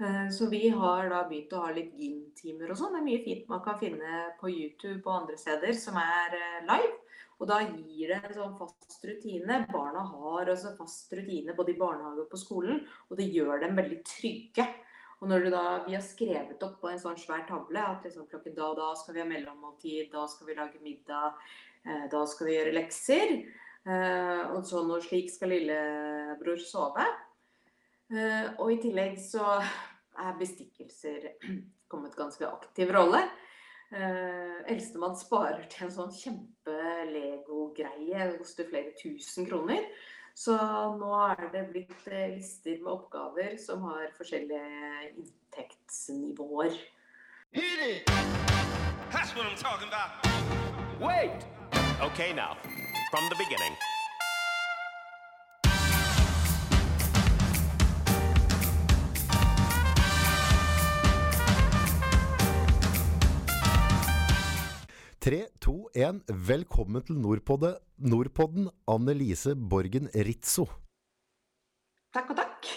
Eh, så vi har da begynt å ha litt gym-timer og sånn. Det er mye fint man kan finne på YouTube og andre steder som er eh, live. Og da gir det en sånn fast rutine. Barna har også fast rutine både i barnehage og på skolen, og det gjør dem veldig trygge. Og når da, vi har skrevet opp på en sånn svær tavle at liksom klokken da og da skal vi ha mellommåltid, da skal vi lage middag, eh, da skal vi gjøre lekser, og sånn og slik skal lillebror sove. Eh, og i tillegg så er bestikkelser kommet ganske aktiv rolle. Uh, Eldstemann sparer til en sånn kjempe-Lego-greie. Det koster flere tusen kroner. Så nå er det blitt eh, lister med oppgaver som har forskjellige inntektsnivåer. That's what I'm talking about. Wait! Okay now, from the beginning. Tre, to, én. Velkommen til Nordpodden, Nordpodden Annelise Borgen Rizzo. Takk og takk.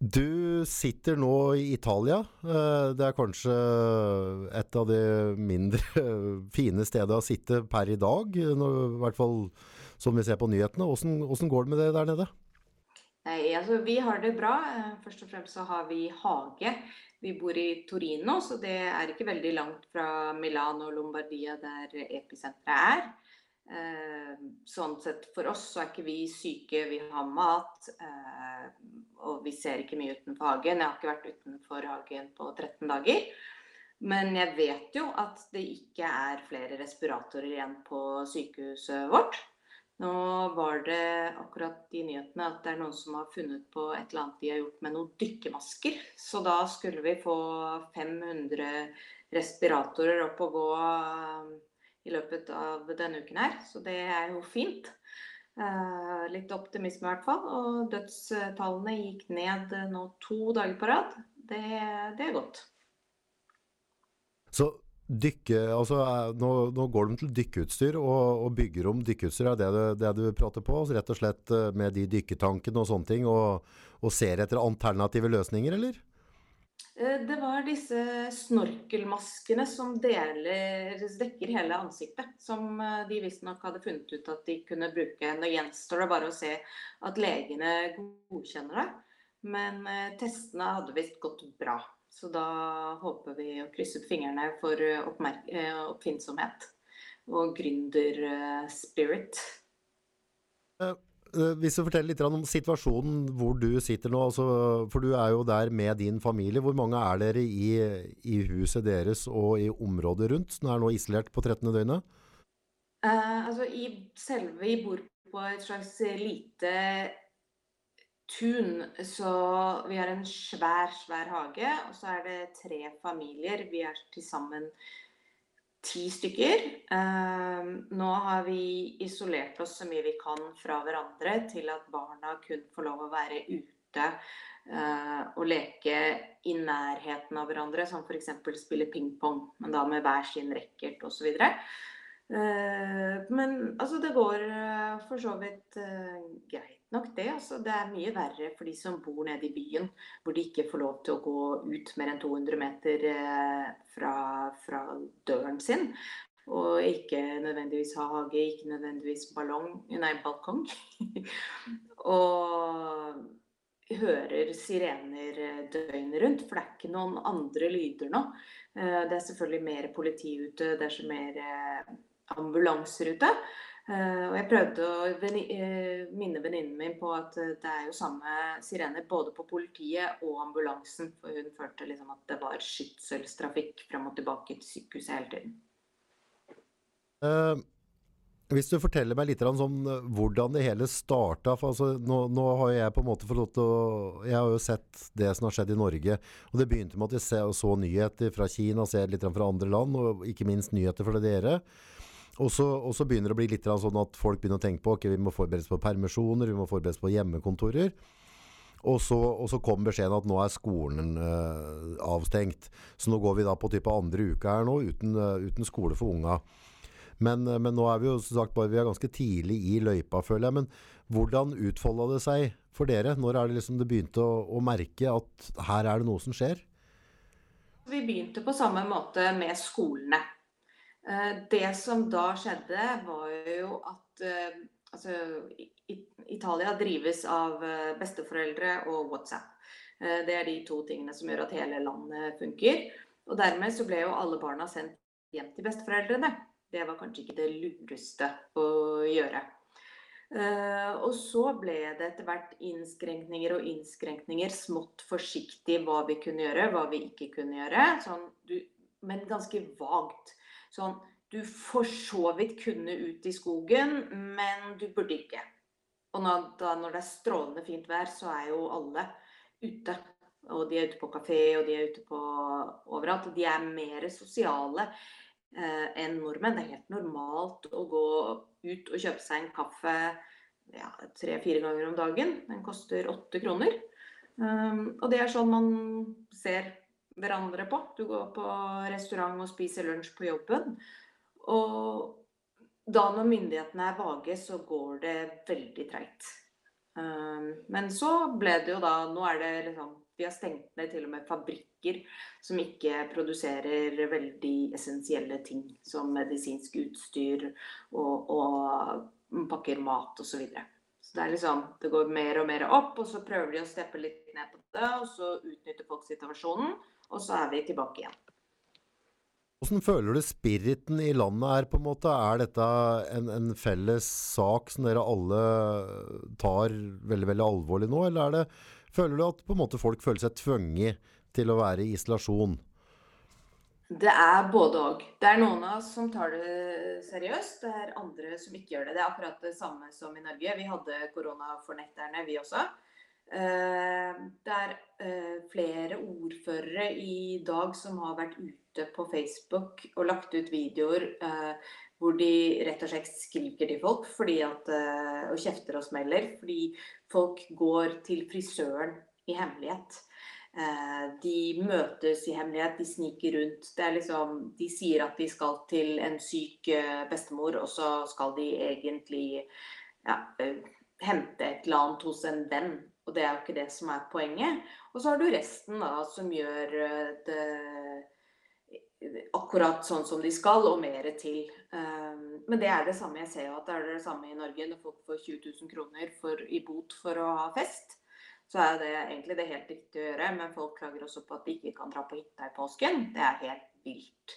Du sitter nå i Italia. Eh, det er kanskje et av de mindre fine stedene å sitte per i dag, i hvert fall som vi ser på nyhetene. Hvordan går det med det der nede? Nei, altså Vi har det bra. Eh, først og fremst så har vi hage. Vi bor i Torino, så det er ikke veldig langt fra Milano og Lombardia der episenteret er. Eh, sånn sett for oss så er ikke vi syke, vi har mat. Eh, og vi ser ikke mye utenfor hagen. Jeg har ikke vært utenfor hagen på 13 dager. Men jeg vet jo at det ikke er flere respiratorer igjen på sykehuset vårt. Nå var det akkurat i nyhetene at det er noen som har funnet på et eller annet de har gjort med noen dykkermasker. Så da skulle vi få 500 respiratorer opp og gå um, i løpet av denne uken her. Så det er jo fint. Uh, litt optimisme i hvert fall. Og dødstallene gikk ned nå to dager på rad. Det, det er godt. Så Dykke, altså, nå, nå, går de til dykkeutstyr og, og bygger om dykkeutstyr. Er det du, det du prater på? Altså, rett og slett eh, med de dykketankene og sånne ting, og, og ser etter alternative løsninger, eller? Eh, det var disse snorkelmaskene som deler, dekker hele ansiktet. Som eh, de visstnok hadde funnet ut at de kunne bruke. Nå gjenstår det bare å se at legene godkjenner det. Men testene hadde visst gått bra. Så da håper vi å krysse ut fingrene for eh, eh, oppfinnsomhet og gründerspirit. Uh, hvis du forteller litt om situasjonen hvor du sitter nå, altså, for du er jo der med din familie. Hvor mange er dere i, i huset deres og i området rundt, som er nå isolert på 13. døgnet? Uh, altså, i selve Vi bor på et slags lite tun. Så vi har en svær, svær hage, og så er det tre familier. Vi er til sammen ti stykker. Uh, nå har vi isolert oss så mye vi kan fra hverandre til at barna kun får lov å være ute uh, og leke i nærheten av hverandre, som f.eks. spille pingpong, men da med hver sin racket osv. Uh, men altså, det går uh, for så vidt greit nok det. Altså, det er mye verre for de som bor nede i byen, hvor de ikke får lov til å gå ut mer enn 200 meter eh, fra, fra døren sin. Og ikke nødvendigvis ha hage, ikke nødvendigvis ballong, nei, balkong. og hører sirener eh, døgnet rundt, for det er ikke noen andre lyder nå. Eh, det er selvfølgelig mer politi ute, det er så mer ambulanser ute. Uh, og jeg prøvde å uh, minne venninnen min på at uh, det er jo samme sirener både på politiet og ambulansen. For hun følte liksom at det var skytselstrafikk fram og tilbake til sykehuset hele tiden. hvis du forteller meg litt om sånn, hvordan det hele starta altså, nå, nå, har jeg på en måte fått å Jeg har jo sett det som har skjedd i Norge. Og det begynte med at jeg så nyheter fra Kina, ser litt fra andre land, og ikke minst nyheter fra dere. Og så, begynner det å bli litt sånn at folk begynner å tenke på ok, vi må forberedes på permisjoner, vi må forberedes på hjemmekontorer. Og så, og så kom beskjeden at nå er skolen uh, avstengt. Så nå går vi da på type andre uke her nå, uten, uh, uten skole for unga. Men, uh, men, nå er vi jo som sagt bare vi er ganske tidlig i løypa, føler jeg. Men hvordan utfolda det seg for dere? Når er det liksom det begynte å, å merke at her er det noe som skjer? Vi begynte på samme måte med skolene. Eh, det som da skjedde, var jo at eh, altså, Italia drives av eh, besteforeldre og WhatsApp. Det er de to tingene som gjør at hele landet funker. Og dermed så ble jo alle barna sendt hjem til besteforeldrene. Det var kanskje ikke det lureste å gjøre. Uh, og så ble det etter hvert innskrenkninger og innskrenkninger, smått forsiktig hva vi kunne gjøre, hva vi ikke kunne gjøre. Sånn, du, men ganske vagt. Sånn du for så vidt kunne ut i skogen, men du burde ikke. Og når, da, når det er strålende fint vær, så er jo alle ute. Og de er ute på kafé, og de er ute på overalt. De er mer sosiale eh, enn nordmenn. Det er helt normalt å gå ut og kjøpe seg en kaffe ja, tre-fire ganger om dagen. Den koster åtte kroner. Um, og det er sånn man ser hverandre på. Du går på restaurant og spiser lunsj på jobben. Og da når myndighetene er vage, så går det veldig treigt. Um, men så ble det jo da Nå er det liksom Vi har stengt ned til og med fabrikker som ikke produserer veldig essensielle ting, som medisinsk utstyr og, og pakker mat osv. Så, videre. så det er liksom Det går mer og mer opp, og så prøver de å steppe litt ned på det, og så utnytter folk situasjonen, og så er vi tilbake igjen. Hvordan føler du spiriten i landet er, på en måte? Er dette en, en, felles sak som dere alle tar veldig veldig alvorlig nå, eller er det, føler du at på en måte folk føler seg tvunget til å være i isolasjon? Det er både òg. Det er noen av oss som tar det seriøst. Det er andre som ikke gjør det. Det er akkurat det samme som i Norge. Vi hadde koronafornekterne, vi også. Eh, det er eh, flere ordførere i dag som har vært ute på Facebook og lagt ut videoer eh, hvor de rett og slett skriker til folk at, og kjefter og smeller fordi folk går til frisøren i hemmelighet. De møtes i hemmelighet, de sniker rundt. Liksom, de sier at de skal til en syk bestemor, og så skal de egentlig ja, hente et eller annet hos en venn. Og det er jo ikke det som er poenget. Og så har du resten da, som gjør det akkurat sånn som de skal, og mer til. Men det er det samme. Jeg ser at det er det samme i Norge når folk får 20 000 kroner for, i bot for å ha fest så er det egentlig det helt riktig å gjøre. Men folk klager også på at de ikke kan dra på hytta i påsken. Det er helt vilt.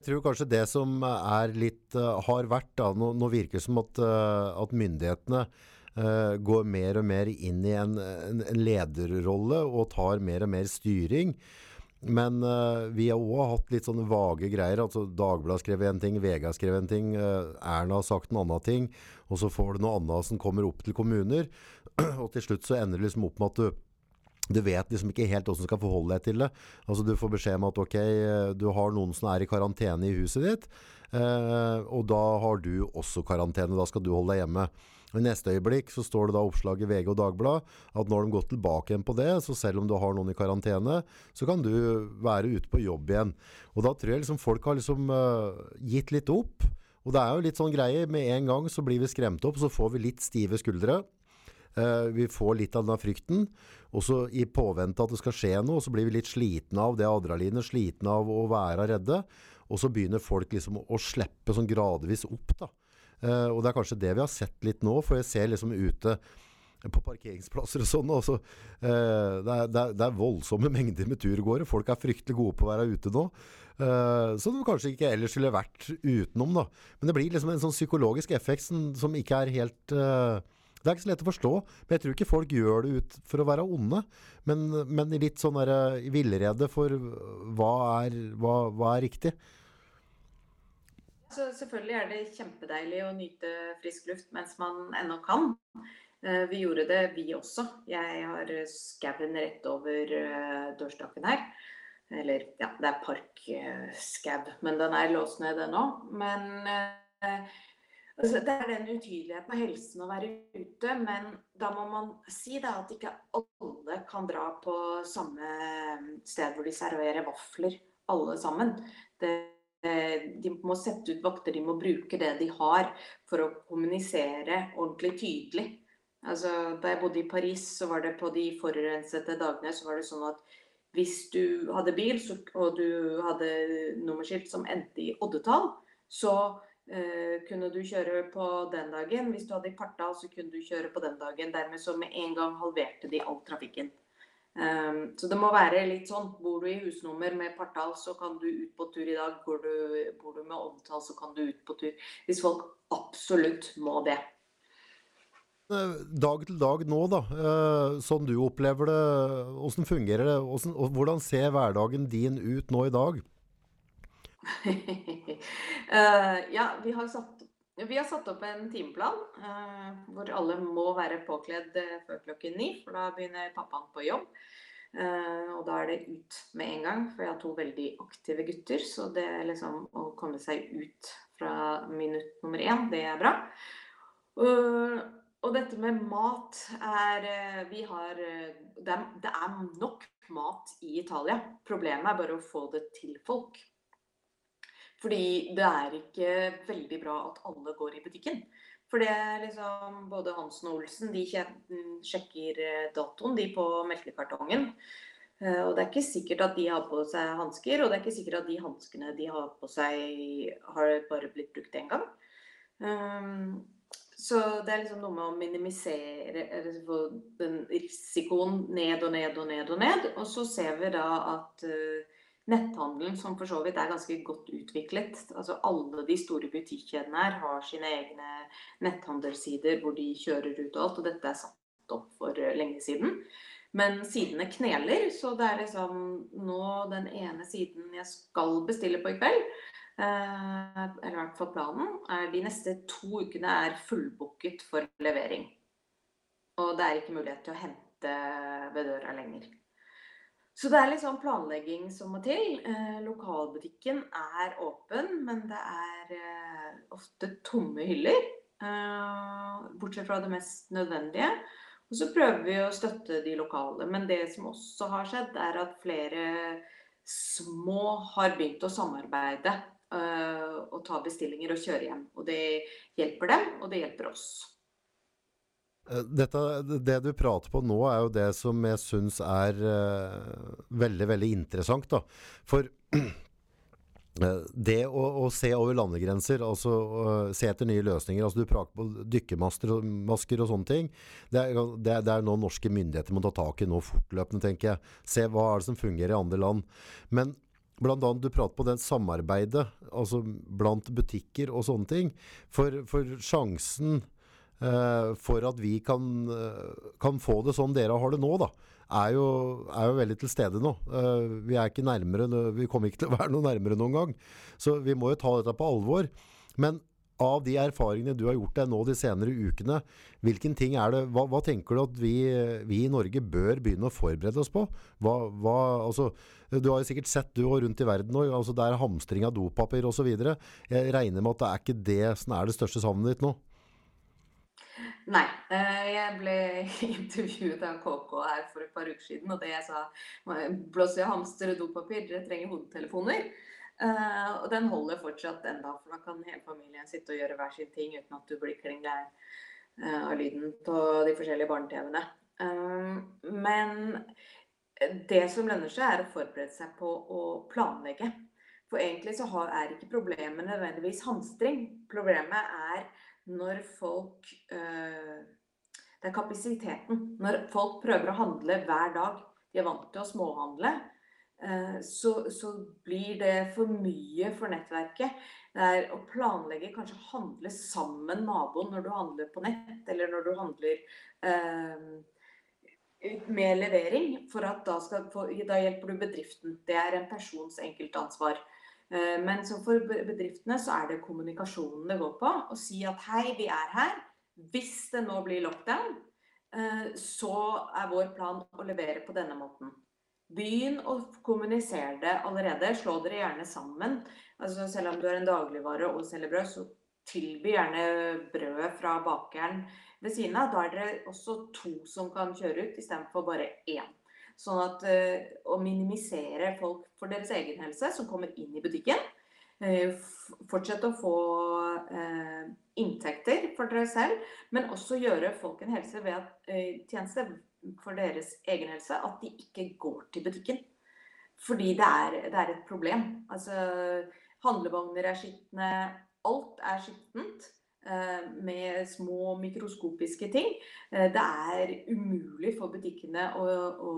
Jeg tror kanskje det som er litt uh, har vært da, nå, nå, virker det som at, uh, at myndighetene går mer og mer inn i en, en, en lederrolle og tar mer og mer styring. Men vi har òg hatt litt sånne vage greier. altså Dagbladet skrev en ting, VG har skrevet en ting, Erna har sagt en annen ting. Og så får du noe annet som kommer opp til kommuner. Og til slutt så ender det liksom opp med at du du vet liksom ikke helt hvordan du skal forholde deg til det. Altså Du får beskjed om at ok, du har noen som er i karantene i huset ditt, eh, og da har du også karantene. Da skal du holde deg hjemme. I neste øyeblikk så står det da oppslag i VG og Dagbladet at når de går tilbake igjen på det, så selv om du har noen i karantene, så kan du være ute på jobb igjen. Og da tror jeg liksom folk har liksom uh, gitt litt opp. Og det er jo litt sånn greie. Med en gang så blir vi skremt opp, så får vi litt stive skuldre. Uh, vi får litt av denne frykten. Og så i påvente at det skal skje noe, så blir vi litt slitne av det adrenalinet, slitne av å være redde. Og så begynner folk liksom å slippe sånn gradvis opp. da. Uh, og det er kanskje det vi har sett litt nå, for jeg ser liksom ute på parkeringsplasser og sånn. Uh, det, er, det, det, er, voldsomme mengder med turgåere. Folk er fryktelig gode på å være ute nå. Uh, som du kanskje ikke ellers ville vært utenom. da. Men det blir liksom en sånn psykologisk effekt som, som ikke er helt uh, det er ikke så lett å forstå, men jeg tror ikke folk gjør det ut for å være onde. Men, men litt sånn villrede for hva er, hva, hva er riktig. Så selvfølgelig er det kjempedeilig å nyte frisk luft mens man ennå kan. Eh, vi gjorde det, vi også. Jeg har skauen rett over eh, dørstokken her. Eller ja, det er parkskau, men den er låst ned ennå. Men eh, Altså, det er den utydeligheten av helsen å være ute, men da må man si da, at ikke alle kan dra på samme sted hvor de serverer vafler, alle sammen. Det, de må sette ut vakter, de må bruke det de har for å kommunisere ordentlig tydelig. Altså, da jeg bodde i Paris, så var det på de forurensede dagene så var det sånn at hvis du hadde bil så, og du hadde nummerskilt som endte i oddetall, så eh, kunne du kjøre på den dagen. Hvis du hadde i partall, så kunne du kjøre på den dagen. Dermed så med en gang halverte de all trafikken. Um, så det må være litt sånn. Bor du i husnummer med partall, så kan du ut på tur i dag. Bor du, bor du med oddetall, så kan du ut på tur. Hvis folk absolutt må det. Eh, dag til dag nå, da, eh, sånn du opplever det, hvordan fungerer det? Hvordan, hvordan ser hverdagen din ut nå i dag? uh, ja, vi har, satt, vi har, satt, opp en timeplan uh, hvor alle må være påkledd før klokken ni, for da begynner pappaen på jobb. Uh, og da er det ut med en gang, for jeg har to veldig aktive gutter. Så det er liksom å komme seg ut fra minutt nummer én, det er bra. Uh, og dette med mat er eh, Vi har eh, det er, det er, nok mat i Italia. Problemet er bare å få det til folk. Fordi det er ikke veldig bra at alle går i butikken. For det er liksom både Hansen og Olsen de sjekker eh, datoen de på melkekartongen. Og det er ikke sikkert at de har på seg hansker, og det er ikke sikkert at de hanskene de har på seg, har bare blitt brukt én gang. Um, så det er liksom noe med å minimisere den risikoen ned og ned og ned og ned. Og så ser vi da at netthandelen, som for så vidt er ganske godt utviklet Altså alle de store butikkjedene her har sine egne netthandelssider hvor de kjører ut og alt, og dette er satt opp for uh, lenge siden. Men sidene kneler, så det er liksom nå den ene siden jeg skal bestille på i kveld Eh, eller i hvert fall planen, er de neste to ukene er fullbooket for levering. Og det er ikke mulighet til å hente ved døra lenger. Så det er litt sånn planlegging som må til. Eh, lokalbutikken er åpen, men det er eh, ofte tomme hyller. bortsett fra det mest nødvendige. Og så prøver vi å støtte de lokale. Men det som også har skjedd, er at flere små har begynt å samarbeide og eh, ta bestillinger og kjøre hjem. Og det hjelper dem, og det hjelper oss. Eh, dette, det du prater på nå, er jo det som jeg syns er uh, veldig, veldig interessant. Da. For uh, det å, å, se over landegrenser, altså uh, se etter nye løsninger altså Du prater på dykkermasker og, sånne ting. Det er, det, det er noe norske myndigheter må ta tak i nå fortløpende, tenker jeg. Se hva er det som fungerer i andre land. Men Blant annet, du prater på det samarbeidet altså blant butikker og sånne ting. For, for sjansen for at vi kan, eh, kan, få det sånn dere har det nå, da, er jo, er jo veldig til stede nå. Eh, vi er ikke nærmere, vi kommer ikke til å være noe nærmere noen gang. Så vi må jo ta dette på alvor. Men av de erfaringene du har gjort deg nå de senere ukene, hvilken ting er det, hva, hva tenker du at vi, vi, i Norge bør begynne å forberede oss på? Hva, hva, altså, du har jo sikkert sett du rundt i verden nå, altså det er hamstring av dopapir osv. Jeg regner med at det er ikke det som er det største savnet ditt nå? Nei. Eh, jeg ble intervjuet av KK her for et par uker siden, og det jeg sa Blåser jeg hamster og dopapir, dere trenger hodetelefoner. Uh, og den holder fortsatt enda, for da kan hele familien sitte og gjøre hver sin ting uten at du blir kling lei uh, av lyden på de forskjellige barne-TV-ene. Men det som lønner seg, er å forberede seg på å planlegge. For egentlig så er ikke problemet nødvendigvis hamstring. Problemet er når folk Det er kapasiteten. Når folk prøver å handle hver dag. De er vant til å småhandle. Eh, så, så, blir det for mye for nettverket. Det er å planlegge, kanskje handle sammen naboen når du handler på nett, eller når du handler eh, med levering. For at da, skal, da, hjelper du bedriften. Det er en persons enkeltansvar. Eh, men for bedriftene så er det kommunikasjonen det går på. Å si at hei, vi er her. Hvis det nå blir lockdown, eh, så er vår plan å levere på denne måten. Begynn å kommunisere det allerede. Slå dere gjerne sammen. Altså, selv om du er en dagligvare og selger brød, så tilby gjerne brødet fra bakeren ved siden av. Da er dere også to som kan kjøre ut, istedenfor bare én. Sånn at uh, å minimisere folk for deres egen helse som kommer inn i butikken. eh, fortsette å få eh, inntekter for dere selv, men også gjøre folk en helse ved at, eh, tjeneste for deres egen helse at de ikke går til butikken. Fordi det er, det er et problem. Altså, handlevogner er skitne, alt er skittent. Eh, med små mikroskopiske ting. Eh, det er umulig for butikkene å, å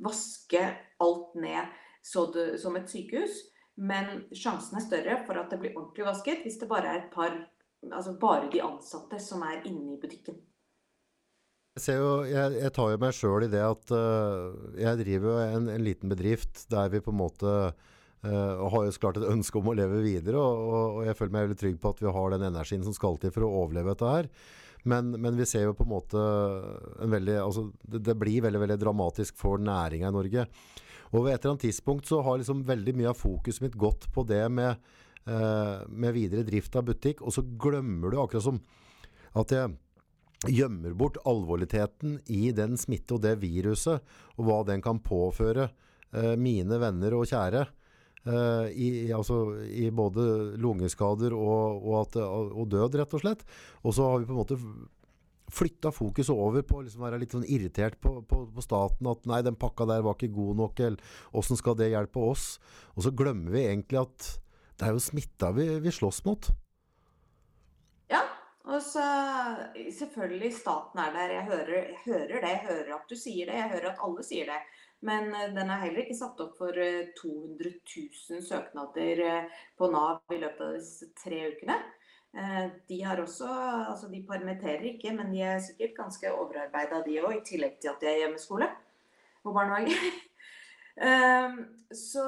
vaske alt ned det, som et sykehus. Men sjansen er større for at det blir ordentlig vasket hvis det bare er et par Altså bare de ansatte som er inne i butikken. Jeg, jo, jeg, jeg tar jo meg sjøl i det at uh, jeg driver en, en, liten bedrift der vi på en måte uh, har jo så klart et ønske om å leve videre. Og, og, og, jeg føler meg veldig trygg på at vi har den energien som skal til for å overleve dette her. Men, men vi ser jo på en måte en veldig altså, det, det, blir veldig veldig dramatisk for næringa i Norge. Og ved et eller annet tidspunkt så har liksom veldig mye av fokuset mitt gått på det med, uh, med videre drift av butikk, og så glemmer du akkurat som at jeg gjemmer bort alvorligheten i den smitte og det viruset, og hva den kan påføre eh, mine venner og kjære. Eh, i, altså, i, både lungeskader og, og, at, og, død, rett og slett. Og så har vi på en måte flytta fokuset over på å liksom være litt sånn irritert på, på, på, staten. At nei, den pakka der var ikke god nok, eller åssen skal det hjelpe oss? Og så glemmer vi egentlig at det er jo smitta vi, vi slåss mot. Ja, Og så selvfølgelig, staten er der. Jeg hører, jeg hører, det. Jeg hører at du sier det. Jeg hører at alle sier det. Men eh, den er heller ikke satt opp for 200 eh, 000 søknader eh, på Nav i løpet av disse tre ukene. De har også Altså, de permitterer ikke, men de er sikkert ganske overarbeida, de òg. I tillegg til at de er hjemmeskole og barnehage. Ehm, så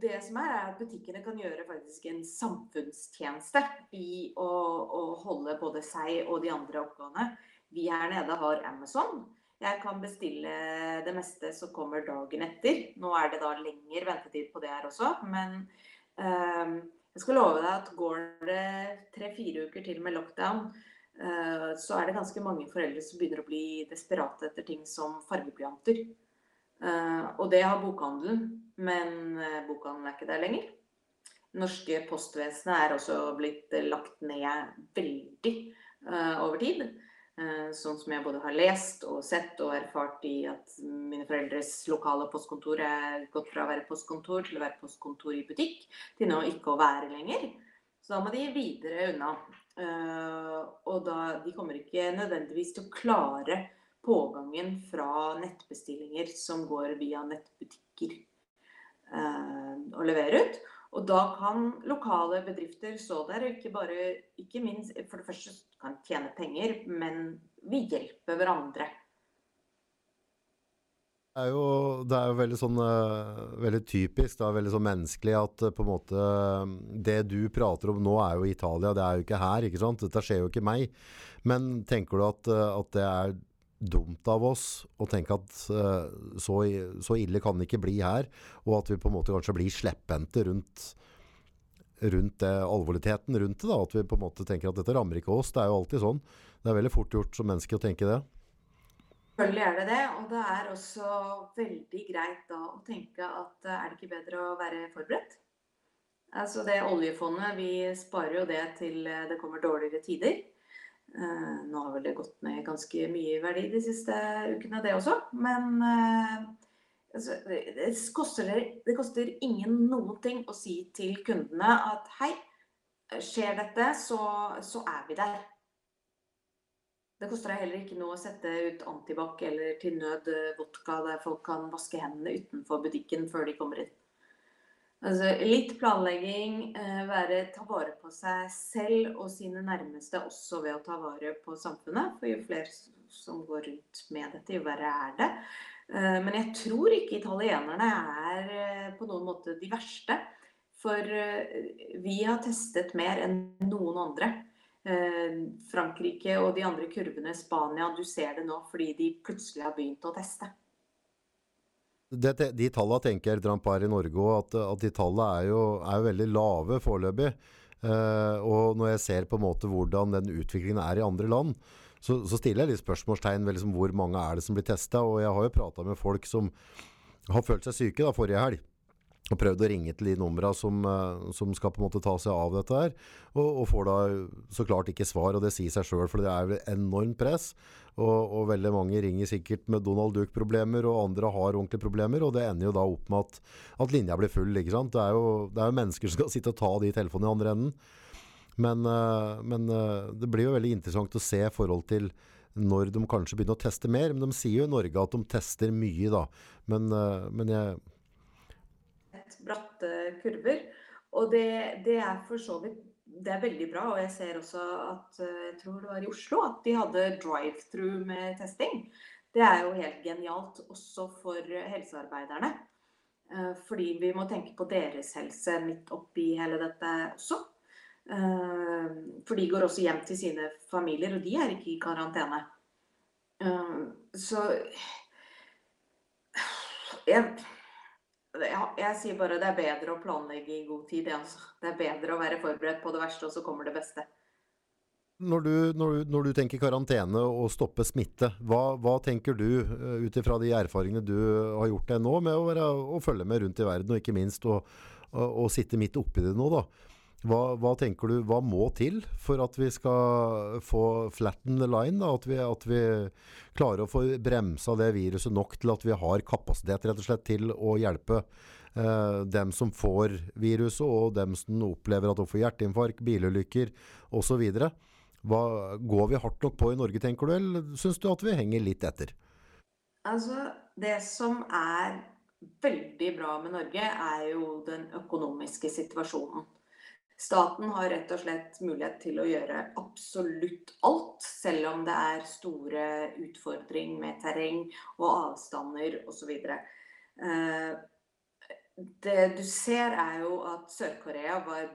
det som er, er at butikkene kan gjøre faktisk en samfunnstjeneste i å, å holde både seg og de andre oppgavene. Vi her nede har Amazon. Jeg kan bestille det meste som kommer dagen etter. Nå er det da lengre ventetid på det her også, men um, jeg skal love deg at går det tre-fire uker til med lockdown, uh, så er det ganske mange foreldre som begynner å bli desperate etter ting som fargeblyanter. Uh, og det har bokhandelen, men uh, bokhandelen er ikke der lenger. Norske postvesenet er også blitt lagt ned veldig over tid. Sånn som jeg både har lest og sett og erfart i at mine foreldres lokale postkontor er gått fra å være postkontor til å være postkontor i butikk, til nå ikke å være lenger. Så da må de videre unna. og da, de kommer ikke nødvendigvis til å klare pågangen fra nettbestillinger som går via nettbutikker eh, og leverer ut. Og da kan lokale bedrifter stå der ikke bare ikke minst, For det første kan tjene penger, men vi hjelper hverandre. Det er jo, det er jo veldig, sånn, uh, veldig typisk, det er veldig sånn menneskelig at uh, på en måte Det du prater om nå, er jo Italia, det er jo ikke her. ikke sant? Dette skjer jo ikke meg. Men tenker du at, uh, at det er dumt av oss å tenke at uh, så, så, ille kan det ikke bli her, og at vi på en måte kanskje blir slepphendte rundt, rundt det, alvorligheten rundt det. da, At vi på en måte tenker at dette rammer ikke oss. Det er jo alltid sånn. Det er veldig fort gjort som menneske å tenke det. Selvfølgelig er det det, og det er også veldig greit da å tenke at eh, er det ikke bedre å være forberedt? Altså det oljefondet, vi sparer jo det til eh, det kommer dårligere tider. Uh, nå har vel det gått ned ganske mye i verdi de siste ukene, det også. Men uh, altså, det, koster, det, koster, ingen noen ting å si til kundene at hei, skjer dette, så, så er vi der. Det koster deg heller ikke noe å sette ut antibac eller til nød vodka der folk kan vaske hendene utenfor butikken før de kommer inn. Altså, litt planlegging, eh, være, ta vare på seg selv og sine nærmeste også ved å ta vare på samfunnet. For jo flere som går rundt med dette, jo verre er det. Eh, men jeg tror ikke italienerne er eh, på noen måte de verste. For vi har testet mer enn noen andre. Frankrike og de andre kurvene, Spania, du ser det nå fordi de plutselig har begynt å teste det, de tallene tenker Trump er i Norge òg, at, at, de tallene er jo, er jo veldig lave foreløpig. Uh, og når jeg ser på en måte hvordan den utviklingen er i andre land, så, så stiller jeg litt spørsmålstegn ved liksom hvor mange er det som blir testa. Og jeg har jo prata med folk som har følt seg syke da, forrige helg. og prøvd å ringe til de numra som, eh, som skal på en måte ta seg av dette her, og, og får da så klart ikke svar, og det sier seg sjøl, for det er enormt press. Og, og, veldig mange ringer sikkert med Donald Duck-problemer, og andre har ordentlige problemer, og det ender jo da opp med at, at linja blir full. ikke sant? Det er, jo, det er jo mennesker som skal sitte og ta de telefonene i andre enden. Men, eh, men eh, det blir jo veldig interessant å se forhold til når de kanskje begynner å teste mer. Men de sier jo i Norge at de tester mye, da. Men, men jeg bratte kurver. Og det, det, er for så vidt det er veldig bra. Og jeg ser også at eh, jeg tror det var i Oslo at de hadde drive-through med testing. Det er jo helt genialt også for helsearbeiderne. Eh, fordi vi må tenke på deres helse midt oppi hele dette også. Eh, for de går også hjem til sine familier, og de er ikke i karantene. Så jeg ja, jeg sier bare det er bedre å planlegge i god tid. Altså. Det er bedre å være forberedt på det verste, og så kommer det beste. Når du, når du, når du tenker karantene og stoppe smitte, hva, hva tenker du uh, ut ifra de erfaringene du har gjort deg nå med å, være, å, følge med rundt i verden, og ikke minst å, å, å sitte midt oppi det nå? da? Hva, hva, tenker du, hva må til for at vi skal få flatten the line? Da? At, vi, at vi klarer å få bremsa det viruset nok til at vi har kapasitet rett og slett til å hjelpe eh, dem som får viruset, og dem som opplever at de får hjerteinfarkt, bilulykker osv. Går vi hardt nok på i Norge, tenker du, eller syns du at vi henger litt etter? Altså, det som er veldig bra med Norge, er jo den økonomiske situasjonen. Staten har rett og slett mulighet til å gjøre absolutt alt, selv om det er store utfordringer med terreng og avstander osv. Eh, det du ser, er jo at Sør-Korea var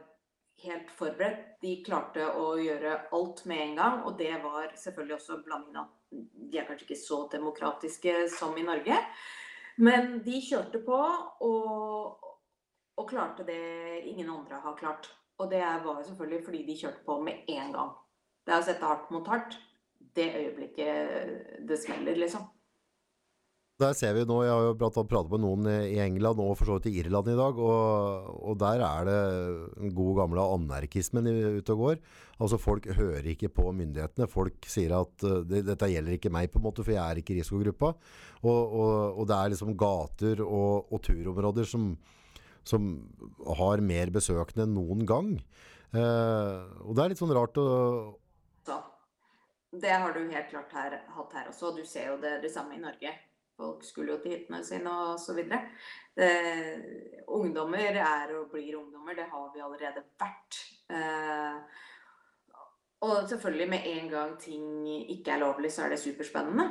helt forberedt. De klarte å gjøre alt med en gang, og det var selvfølgelig også blandingen av De er kanskje ikke så demokratiske som i Norge, men de kjørte på og, og klarte det ingen andre har klart. Og det var jo selvfølgelig fordi de kjørte på med en gang. Det er å sette hardt mot hardt. Det øyeblikket det smeller, liksom. Der ser vi nå, Jeg har jo pratet med noen i England og for så vidt i Irland i dag. Og, og der er det den gode gamle anarkismen ute og går. Altså Folk hører ikke på myndighetene. Folk sier at uh, det, dette gjelder ikke meg, på en måte, for jeg er ikke i risikogruppa. Og, og, og, det er liksom gater og turområder som, som har mer besøkende enn noen gang. Eh, og det er litt sånn rart å Så, Det har du helt klart her, hatt her også. Du ser jo det, det samme i Norge. Folk skulle jo til hyttene sine osv. Ungdommer er og blir ungdommer. Det har vi allerede vært. Eh, og selvfølgelig, med en gang ting ikke er lovlig, så er det superspennende.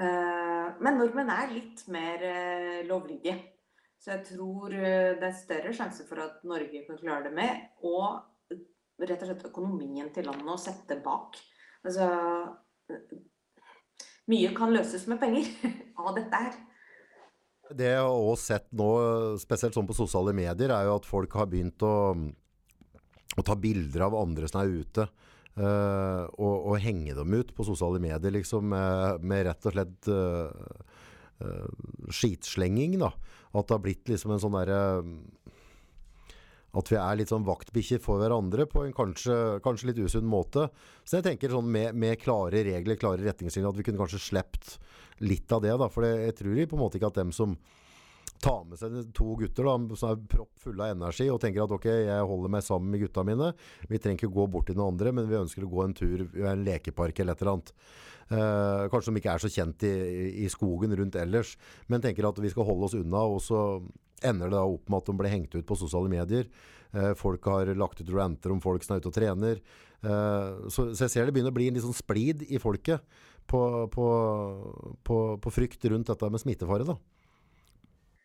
Eh, men nordmenn er litt mer eh, lovlydige. Så jeg tror eh, det er større sjanse for at Norge kan klare det med, og rett og slett økonomien til landet å sette bak. Altså Mye kan løses med penger av dette her. Det jeg har også sett nå, spesielt sånn på sosiale medier, er jo at folk har begynt å, å ta bilder av andre som er ute. Uh, og, og, henge dem ut på sosiale medier, liksom, med, med rett og slett uh, uh, skitslenging. da. At det har blitt liksom en sånn derre At vi er litt sånn vaktbikkjer for hverandre på en kanskje, kanskje, litt usunn måte. Så jeg tenker sånn med, med klare regler, klare retningslinjer, at vi kunne kanskje sluppet litt av det. da, For jeg tror på en måte ikke at dem som tar med seg to gutter da, som er proppfulle av energi og tenker at ok, jeg holder meg sammen med gutta mine. Vi trenger ikke gå bort til noen andre, men vi ønsker å gå en tur i en lekepark eller et eller annet. Eh, kanskje de ikke er så kjent i, i, skogen rundt ellers, men tenker at vi skal holde oss unna. Og så ender det da opp med at de blir hengt ut på sosiale medier. Eh, folk har lagt ut ranter om folk som er ute og trener. Eh, så, så, jeg ser det begynner å bli en litt sånn splid i folket på, på, på, på frykt rundt dette med smittefare. da.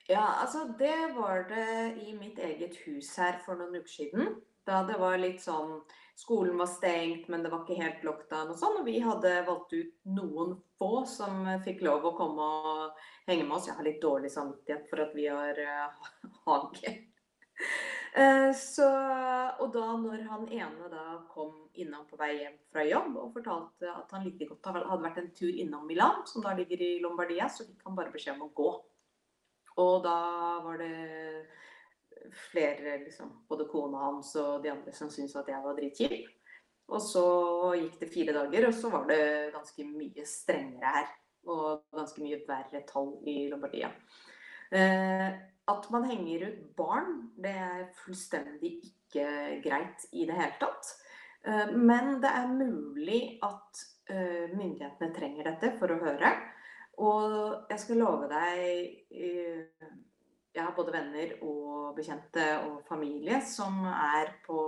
Ja, altså det var det i mitt eget hus her for noen uker siden. Da det var litt sånn Skolen var stengt, men det var ikke helt lockdown og sånn. Og vi hadde valgt ut noen få som fikk lov å komme og henge med oss. Jeg har litt dårlig samvittighet for at vi har uh, hage. Uh, så, og da når han ene da kom innom på vei hjem fra jobb og fortalte at han like godt hadde vært en tur innom Milan, som da ligger i Lombardia, så fikk han bare beskjed om å gå. Og da var det flere, liksom, både kona hans og de andre som syntes at jeg var dritkjip. Og så gikk det fire dager, og så var det ganske mye strengere her. Og ganske mye verre tall i Lombardia. Eh, at man henger ut barn, det er fullstendig ikke greit i det hele tatt. Eh, men det er mulig at eh, myndighetene trenger dette for å høre. Og jeg skal love deg eh, Jeg har både venner og bekjente og familie som er på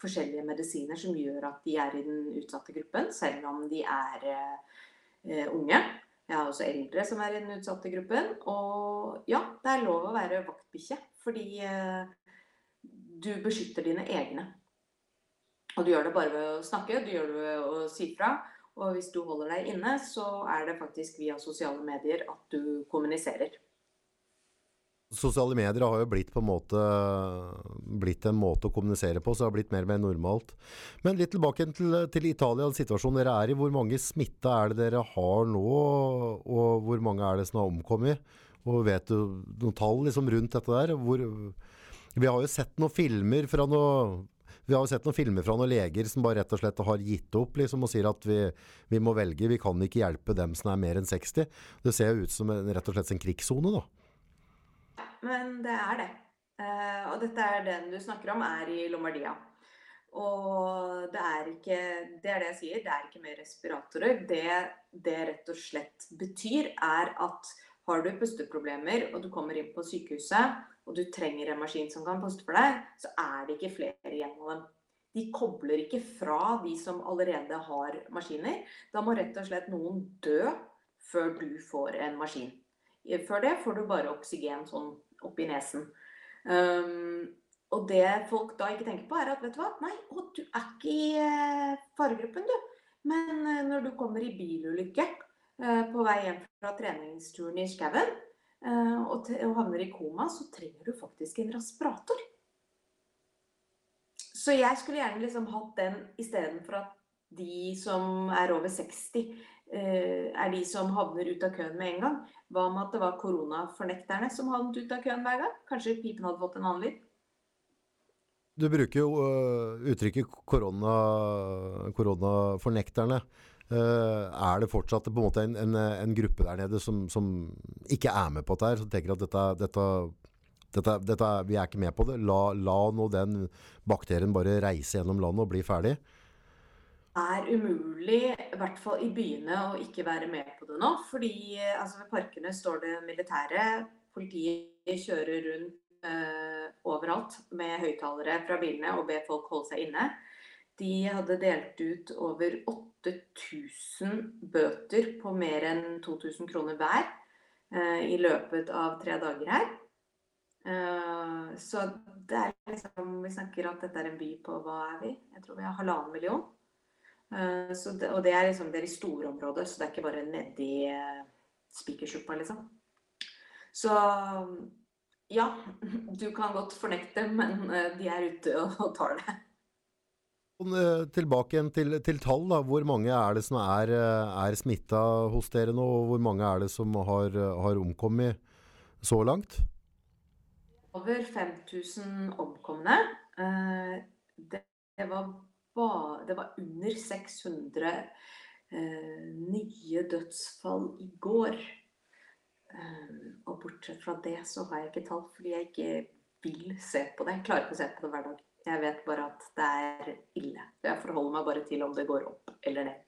forskjellige medisiner som gjør at de er i den utsatte gruppen, selv om de er eh, unge. Jeg har også eldre som er i den utsatte gruppen. Og ja, det er lov å være vaktbikkje, fordi eh, du beskytter dine egne. Og du gjør det bare ved å snakke, du gjør det ved å si fra. Og hvis du holder deg inne, så er det faktisk via sosiale medier at du kommuniserer. Sosiale medier har jo blitt en måte blitt en måte å kommunisere på, så det har blitt mer og mer normalt. Men litt tilbake til, til Italia, situasjonen dere er i. Hvor mange smitta er det dere har nå, og hvor mange er det som har omkommet? Og vet du noen tall liksom rundt dette der? Hvor, vi har jo sett noen filmer fra noe vi har jo sett noen filmer fra noen leger som bare rett og slett har gitt opp liksom, og sier at vi, vi, må velge, vi kan ikke hjelpe dem som er mer enn 60. Det ser jo ut som en, rett og slett en krigssone, da. Men det er det. Uh, og dette er den du snakker om, er i Lombardia. Og det er ikke Det er det jeg sier, det er ikke mer respiratorer. Det det rett og slett betyr, er at har du pusteproblemer og du kommer inn på sykehuset og du trenger en maskin som kan puste for deg, så er det ikke flere igjen av dem. De kobler ikke fra de som allerede har maskiner. Da må rett og slett noen dø før du får en maskin. Før det får du bare oksygen sånn oppi nesen. Um, og det folk da ikke tenker på, er at vet du hva, nei, å, du er ikke i eh, faregruppen, du. Men eh, når du kommer i bilulykke på vei hjem fra treningsturen i skauen, Eh, og, havner i koma, så trenger du faktisk en respirator. Så jeg skulle gjerne liksom hatt den istedenfor at de som er over 60, eh, er de som havner ut av køen med en gang. Hva med at det var koronafornekterne som havnet ut av køen hver gang? Kanskje pipen hadde fått en annen lyd? Du bruker jo uttrykket korona, koronafornekterne. Uh, er det fortsatt på en måte en, en, en gruppe der nede som, som, ikke er med på dette, her, som tenker at dette, dette, dette, vi er ikke med på det? La, la nå den bakterien bare reise gjennom landet og bli ferdig? Det er umulig, i hvert fall i byene, å ikke være med på det nå. Fordi altså, ved parkene står det militære. Politiet kjører rundt uh, overalt med høyttalere fra bilene og ber folk holde seg inne. De hadde delt ut over 8000 bøter på mer enn 2000 kroner hver eh, i løpet av tre dager her. Eh, så det er liksom Vi snakker at dette er en by på hva er vi? Jeg tror vi har halvannen million. Eh, det, og det er liksom det er i store områder, så det er ikke bare nedi Spikersuppa, liksom. Så ja, du kan godt fornekte, men de er ute og tar det. Eh, tilbake igjen til, til, tall. da. Hvor mange er det som er, eh, er smitta hos dere nå? Og hvor mange er det som har, har omkommet så langt? Over 5000 omkomne. Eh, det var, det var under 600 nye dødsfall i går. Og bortsett fra det så har jeg ikke tall, fordi jeg ikke vil se på det. Jeg klarer ikke å se på det hver dag. Jeg vet bare at det er ille. Jeg forholder meg bare til om det går opp eller ned.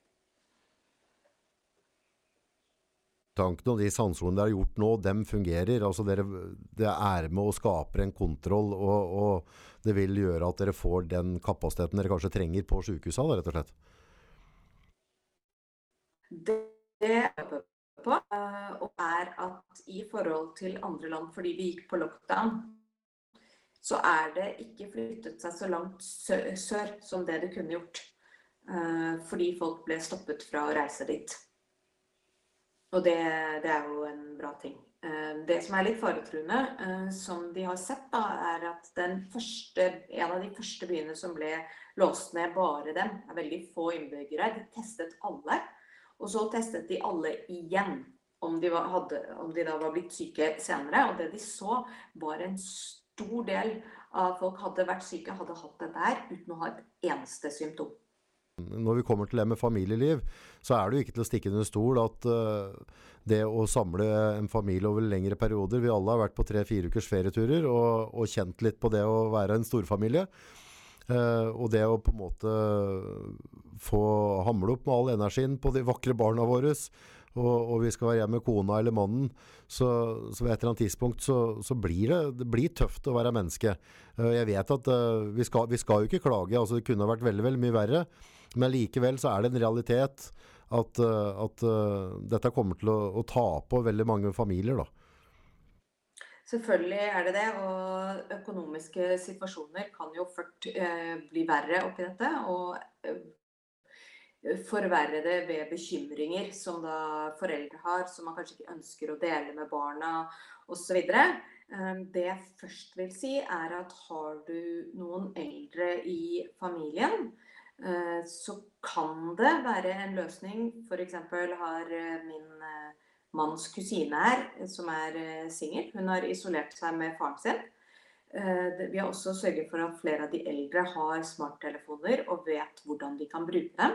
Tanken og de sanseordene dere har gjort nå, dem fungerer. Altså dere, det er med og skaper en kontroll, og, og, det vil gjøre at dere får den kapasiteten dere kanskje trenger på sykehusene, rett og slett? Det jeg på, eh, og er at i forhold til andre land, fordi vi gikk på lockdown, så er det ikke flyttet seg så langt sør som det det kunne gjort. Eh, fordi folk ble stoppet fra å reise dit. Og det, det er jo en bra ting. Eh, det som er litt faretruende, eh, som de har sett, da, er at første, en av de første byene som ble låst ned, bare dem, er veldig få innbyggere. De testet alle. Og så testet de alle igjen om de, var, hadde, om de da var blitt syke senere. Og det de så, var en stor del av folk hadde vært syke, hadde hatt det der uten å ha et eneste symptom. Når vi kommer til det med familieliv, så er det jo ikke til å stikke under stol at uh, det å samle en familie over lengre perioder Vi alle har vært på tre-fire ukers ferieturer og, og, kjent litt på det å være en storfamilie. Uh, og det å på en måte få hamle opp med all energien på de vakre barna våre og, og, vi skal være hjemme med kona eller mannen, så, så ved et eller annet tidspunkt så, så, blir det, det blir tøft å være menneske. Uh, jeg vet at uh, vi, skal, vi, skal, jo ikke klage, altså det kunne vært veldig, veldig mye verre. Men likevel så er det en realitet at, uh, at dette kommer til å, å, ta på veldig mange familier. da. Selvfølgelig er det det, og økonomiske situasjoner kan jo fort eh, bli verre oppi dette. Og forverre det ved bekymringer som da foreldre har, som man kanskje ikke ønsker å dele med barna osv. Ehm, det jeg først vil si, er at har du noen eldre i familien, eh, så kan det være en løsning. F.eks. har eh, min eh, manns kusine her, som er singel, hun har isolert seg med faren sin. Vi har også sørget for at flere av de eldre har smarttelefoner og vet hvordan de kan bruke dem.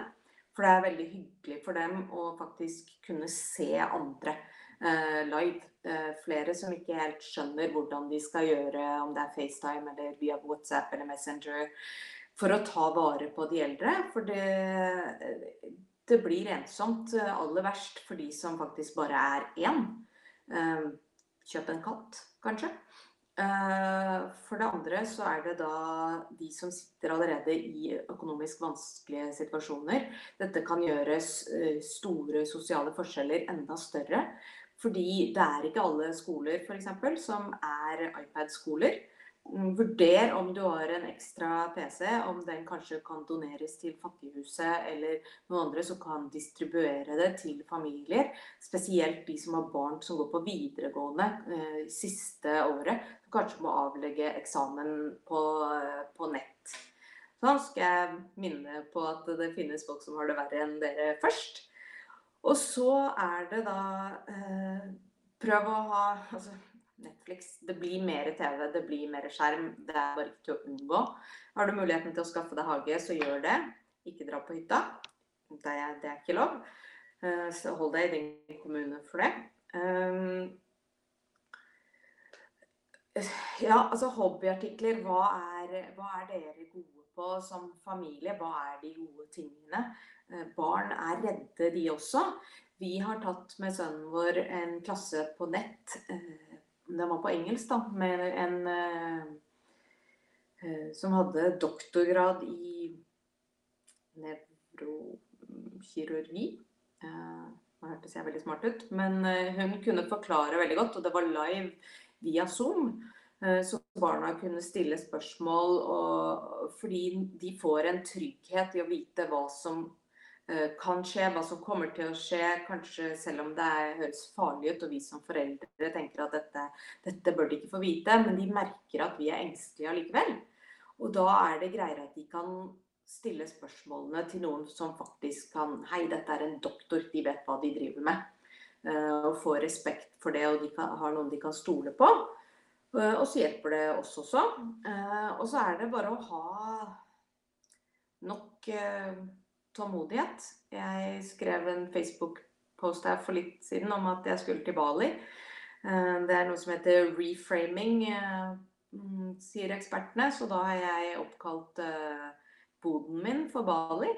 For det er veldig hyggelig for dem å faktisk kunne se andre eh, live. Eh, flere som ikke helt skjønner hvordan de skal gjøre, om det er FaceTime eller via WhatsApp eller Messenger, for å ta vare på de eldre. For det, det blir ensomt aller verst for de som faktisk bare er én. Eh, kjøp en katt, kanskje. Eh, for det andre så er det da de som sitter allerede i økonomisk vanskelige situasjoner. Dette kan gjøre eh, store sosiale forskjeller enda større. Fordi det er ikke alle skoler f.eks. som er iPad-skoler. Mm, vurder om du har en ekstra PC, om den kanskje kan doneres til Fattighuset eller noen andre som kan distribuere det til familier. Spesielt de som har barn som går på videregående eh, siste året. Som kanskje må avlegge eksamen på, på nett. Så skal jeg minne på at det finnes folk som har det verre enn dere først. Og så er det da eh, Prøv å ha altså, Netflix. Det blir mer TV, det blir mer skjerm. Det er bare ikke til å unngå. Har du muligheten til å skaffe deg hage, så gjør det. Ikke dra på hytta. Det er, det er ikke lov. Eh, så hold deg i din kommune for det. Um, ja, altså hobbyartikler. Hva er, hva er, dere gode på som familie? Hva er de gode tingene? Eh, barn er redde, de også. Vi har tatt med sønnen vår en klasse på nett den var på engelsk, da, med en eh, eh, som hadde doktorgrad i nevrokirurgi. Eh, nå hørtes jeg veldig smart ut, men eh, hun kunne forklare veldig godt, og det var live via Zoom. Eh, så barna kunne stille spørsmål, og, fordi de får en trygghet i å vite hva som kan skje, hva som kommer til å skje. Kanskje selv om det er, høres farlig ut, og vi som foreldre tenker at dette, dette bør de ikke få vite, men de merker at vi er engstelige allikevel. Og da er det greiere at de kan stille spørsmålene til noen som faktisk kan Hei, dette er en doktor, de vet hva de driver med. Eh, og får respekt for det, og de kan, har noen de kan stole på. Eh, og så hjelper det oss også. Og så er det bare å ha nok tålmodighet. Jeg skrev en Facebook-post her for litt siden om at jeg skulle til Bali. Eh, det er noe som heter reframing, eh, mm, sier ekspertene. Så da har jeg oppkalt eh, boden min for Bali.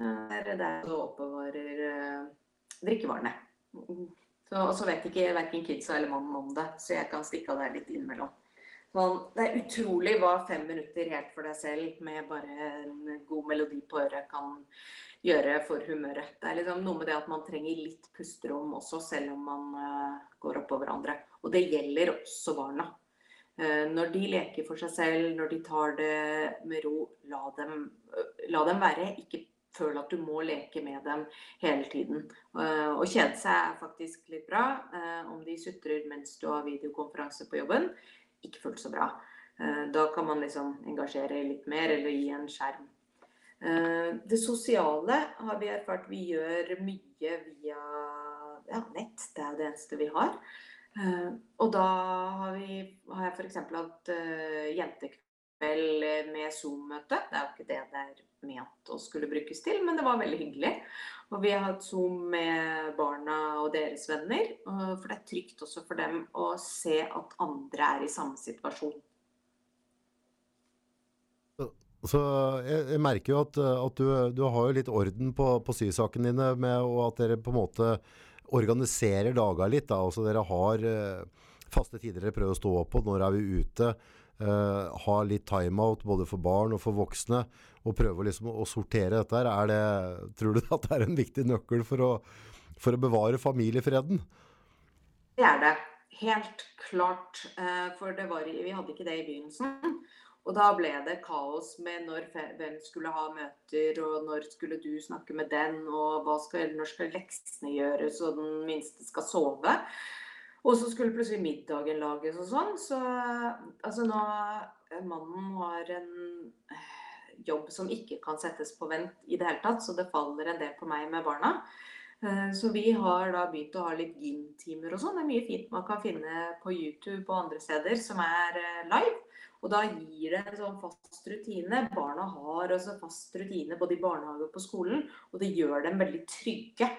Er der jeg oppbevarer drikkevarene. Og så vet ikke verken kidsa eller mannen om det, så jeg kan stikke av der litt innimellom. Sånn, det er utrolig hva fem minutter helt for deg selv med bare en god melodi på øret kan gjøre for humøret. Det er liksom noe med det at man trenger litt pusterom også, selv om man uh, går oppå hverandre. Og det gjelder også barna. Uh, når de leker for seg selv, når de tar det med ro, la dem, uh, la dem være. Ikke føl at du må leke med dem hele tiden. Å kjede seg er faktisk litt bra. Om de sutrer mens du har videokonferanse på jobben, ikke fullt så bra. Eh, da kan man liksom engasjere litt mer, eller gi en skjerm. Eh, det sosiale har vi erfart vi gjør mye via ja, nett. Det er det eneste vi har. Uh, og da har, vi, har jeg f.eks. hatt jentekveld med Zoom-møte. Det er jo ikke det det er ment å skulle brukes til, men det var veldig hyggelig. Og vi har hatt Zoom med barna og deres venner. For det er trygt også for dem å se at andre er i samme situasjon. Så jeg, jeg, merker jo at, at du, du, har jo litt orden på, på sysakene dine, med, og at dere på en måte organiserer dager litt. Da. Altså dere har uh, faste tider dere prøver å stå opp på. Når er vi ute? Uh, ha litt timeout både for barn og for voksne. Og prøve liksom å sortere dette her. Er det, tror du at det er en viktig nøkkel for å, for å bevare familiefreden? Det er det. Helt klart. Uh, for var, vi hadde ikke det i begynnelsen. Og da ble det kaos med når, hvem skulle ha møter, og når skulle du snakke med den, og skal, når skal leksene gjøres, og den minste skal sove. Og så skulle plutselig middagen lages og sånn. Så altså nå Mannen har en eh, jobb som ikke kan settes på vent i det hele tatt, så det faller en del på meg med barna. Eh, så vi har da begynt å ha litt gym-timer og sånn. Det er mye fint man kan finne på YouTube og andre steder som er eh, live. Og da gir det en sånn fast rutine. Barna har også fast rutine både i barnehage og på skolen, og det gjør dem veldig trygge.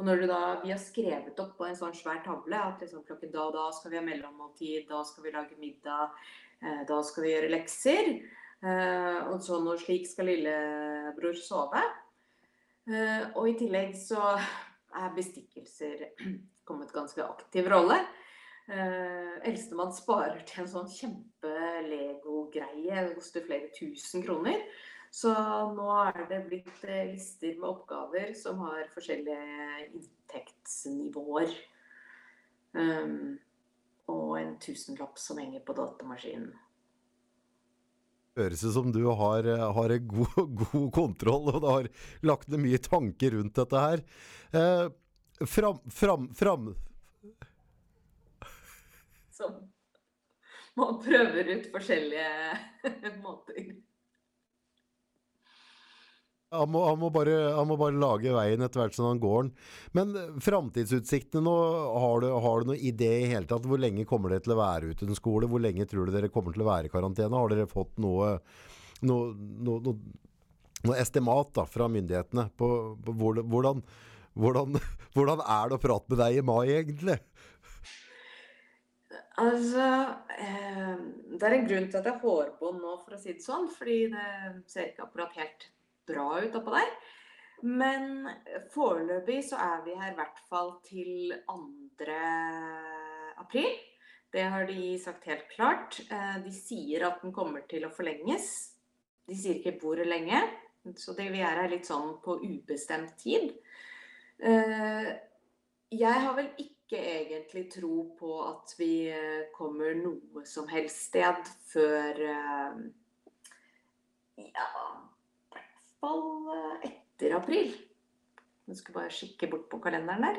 Og når da, vi har skrevet opp på en sånn svær tavle at liksom klokken da og da skal vi ha mellommåltid, da skal vi lage middag, eh, da skal vi gjøre lekser. Eh, og sånn og slik skal lillebror sove. Eh, og i tillegg så er bestikkelser kommet ganske aktiv rolle. Eldstemann sparer til en sånn kjempe-Lego-greie. Det koster flere tusen kroner. Så nå er det blitt uh, lister med oppgaver som har forskjellige inntektsnivåer. Um, og en tusenlapp som henger på datamaskinen. Høres ut som du har, har en god, god, kontroll og du har lagt ned mye tanker rundt dette her. Eh, fram, fram, fram som man prøver ut forskjellige måter. Han må, han, må bare, han må, bare, lage veien etter hvert som han går den. Men eh, framtidsutsiktene nå, har du, har du noen idé i hele tatt? Hvor lenge kommer dere til å være uten skole? Hvor lenge tror du dere kommer til å være i karantene? Har dere fått noe, noe, noe, noe estimat da, fra myndighetene på, på hvordan, hvordan, hvordan er det å prate med deg i mai, egentlig? Altså eh, Det er en grunn til at jeg har hårbånd nå, for å si det sånn. Fordi det ser ikke akkurat helt bra ut oppå der. Men foreløpig så er vi her i hvert fall til 2. april. Det har de sagt helt klart. Eh, de sier at den kommer til å forlenges. De sier ikke hvor lenge. Så det, vi er her litt sånn på ubestemt tid. Eh, jeg har vel ikke egentlig tro på at vi eh, kommer noe som helst sted før Ja, fall eh, etter april. Jeg skal bare kikke bort på kalenderen der.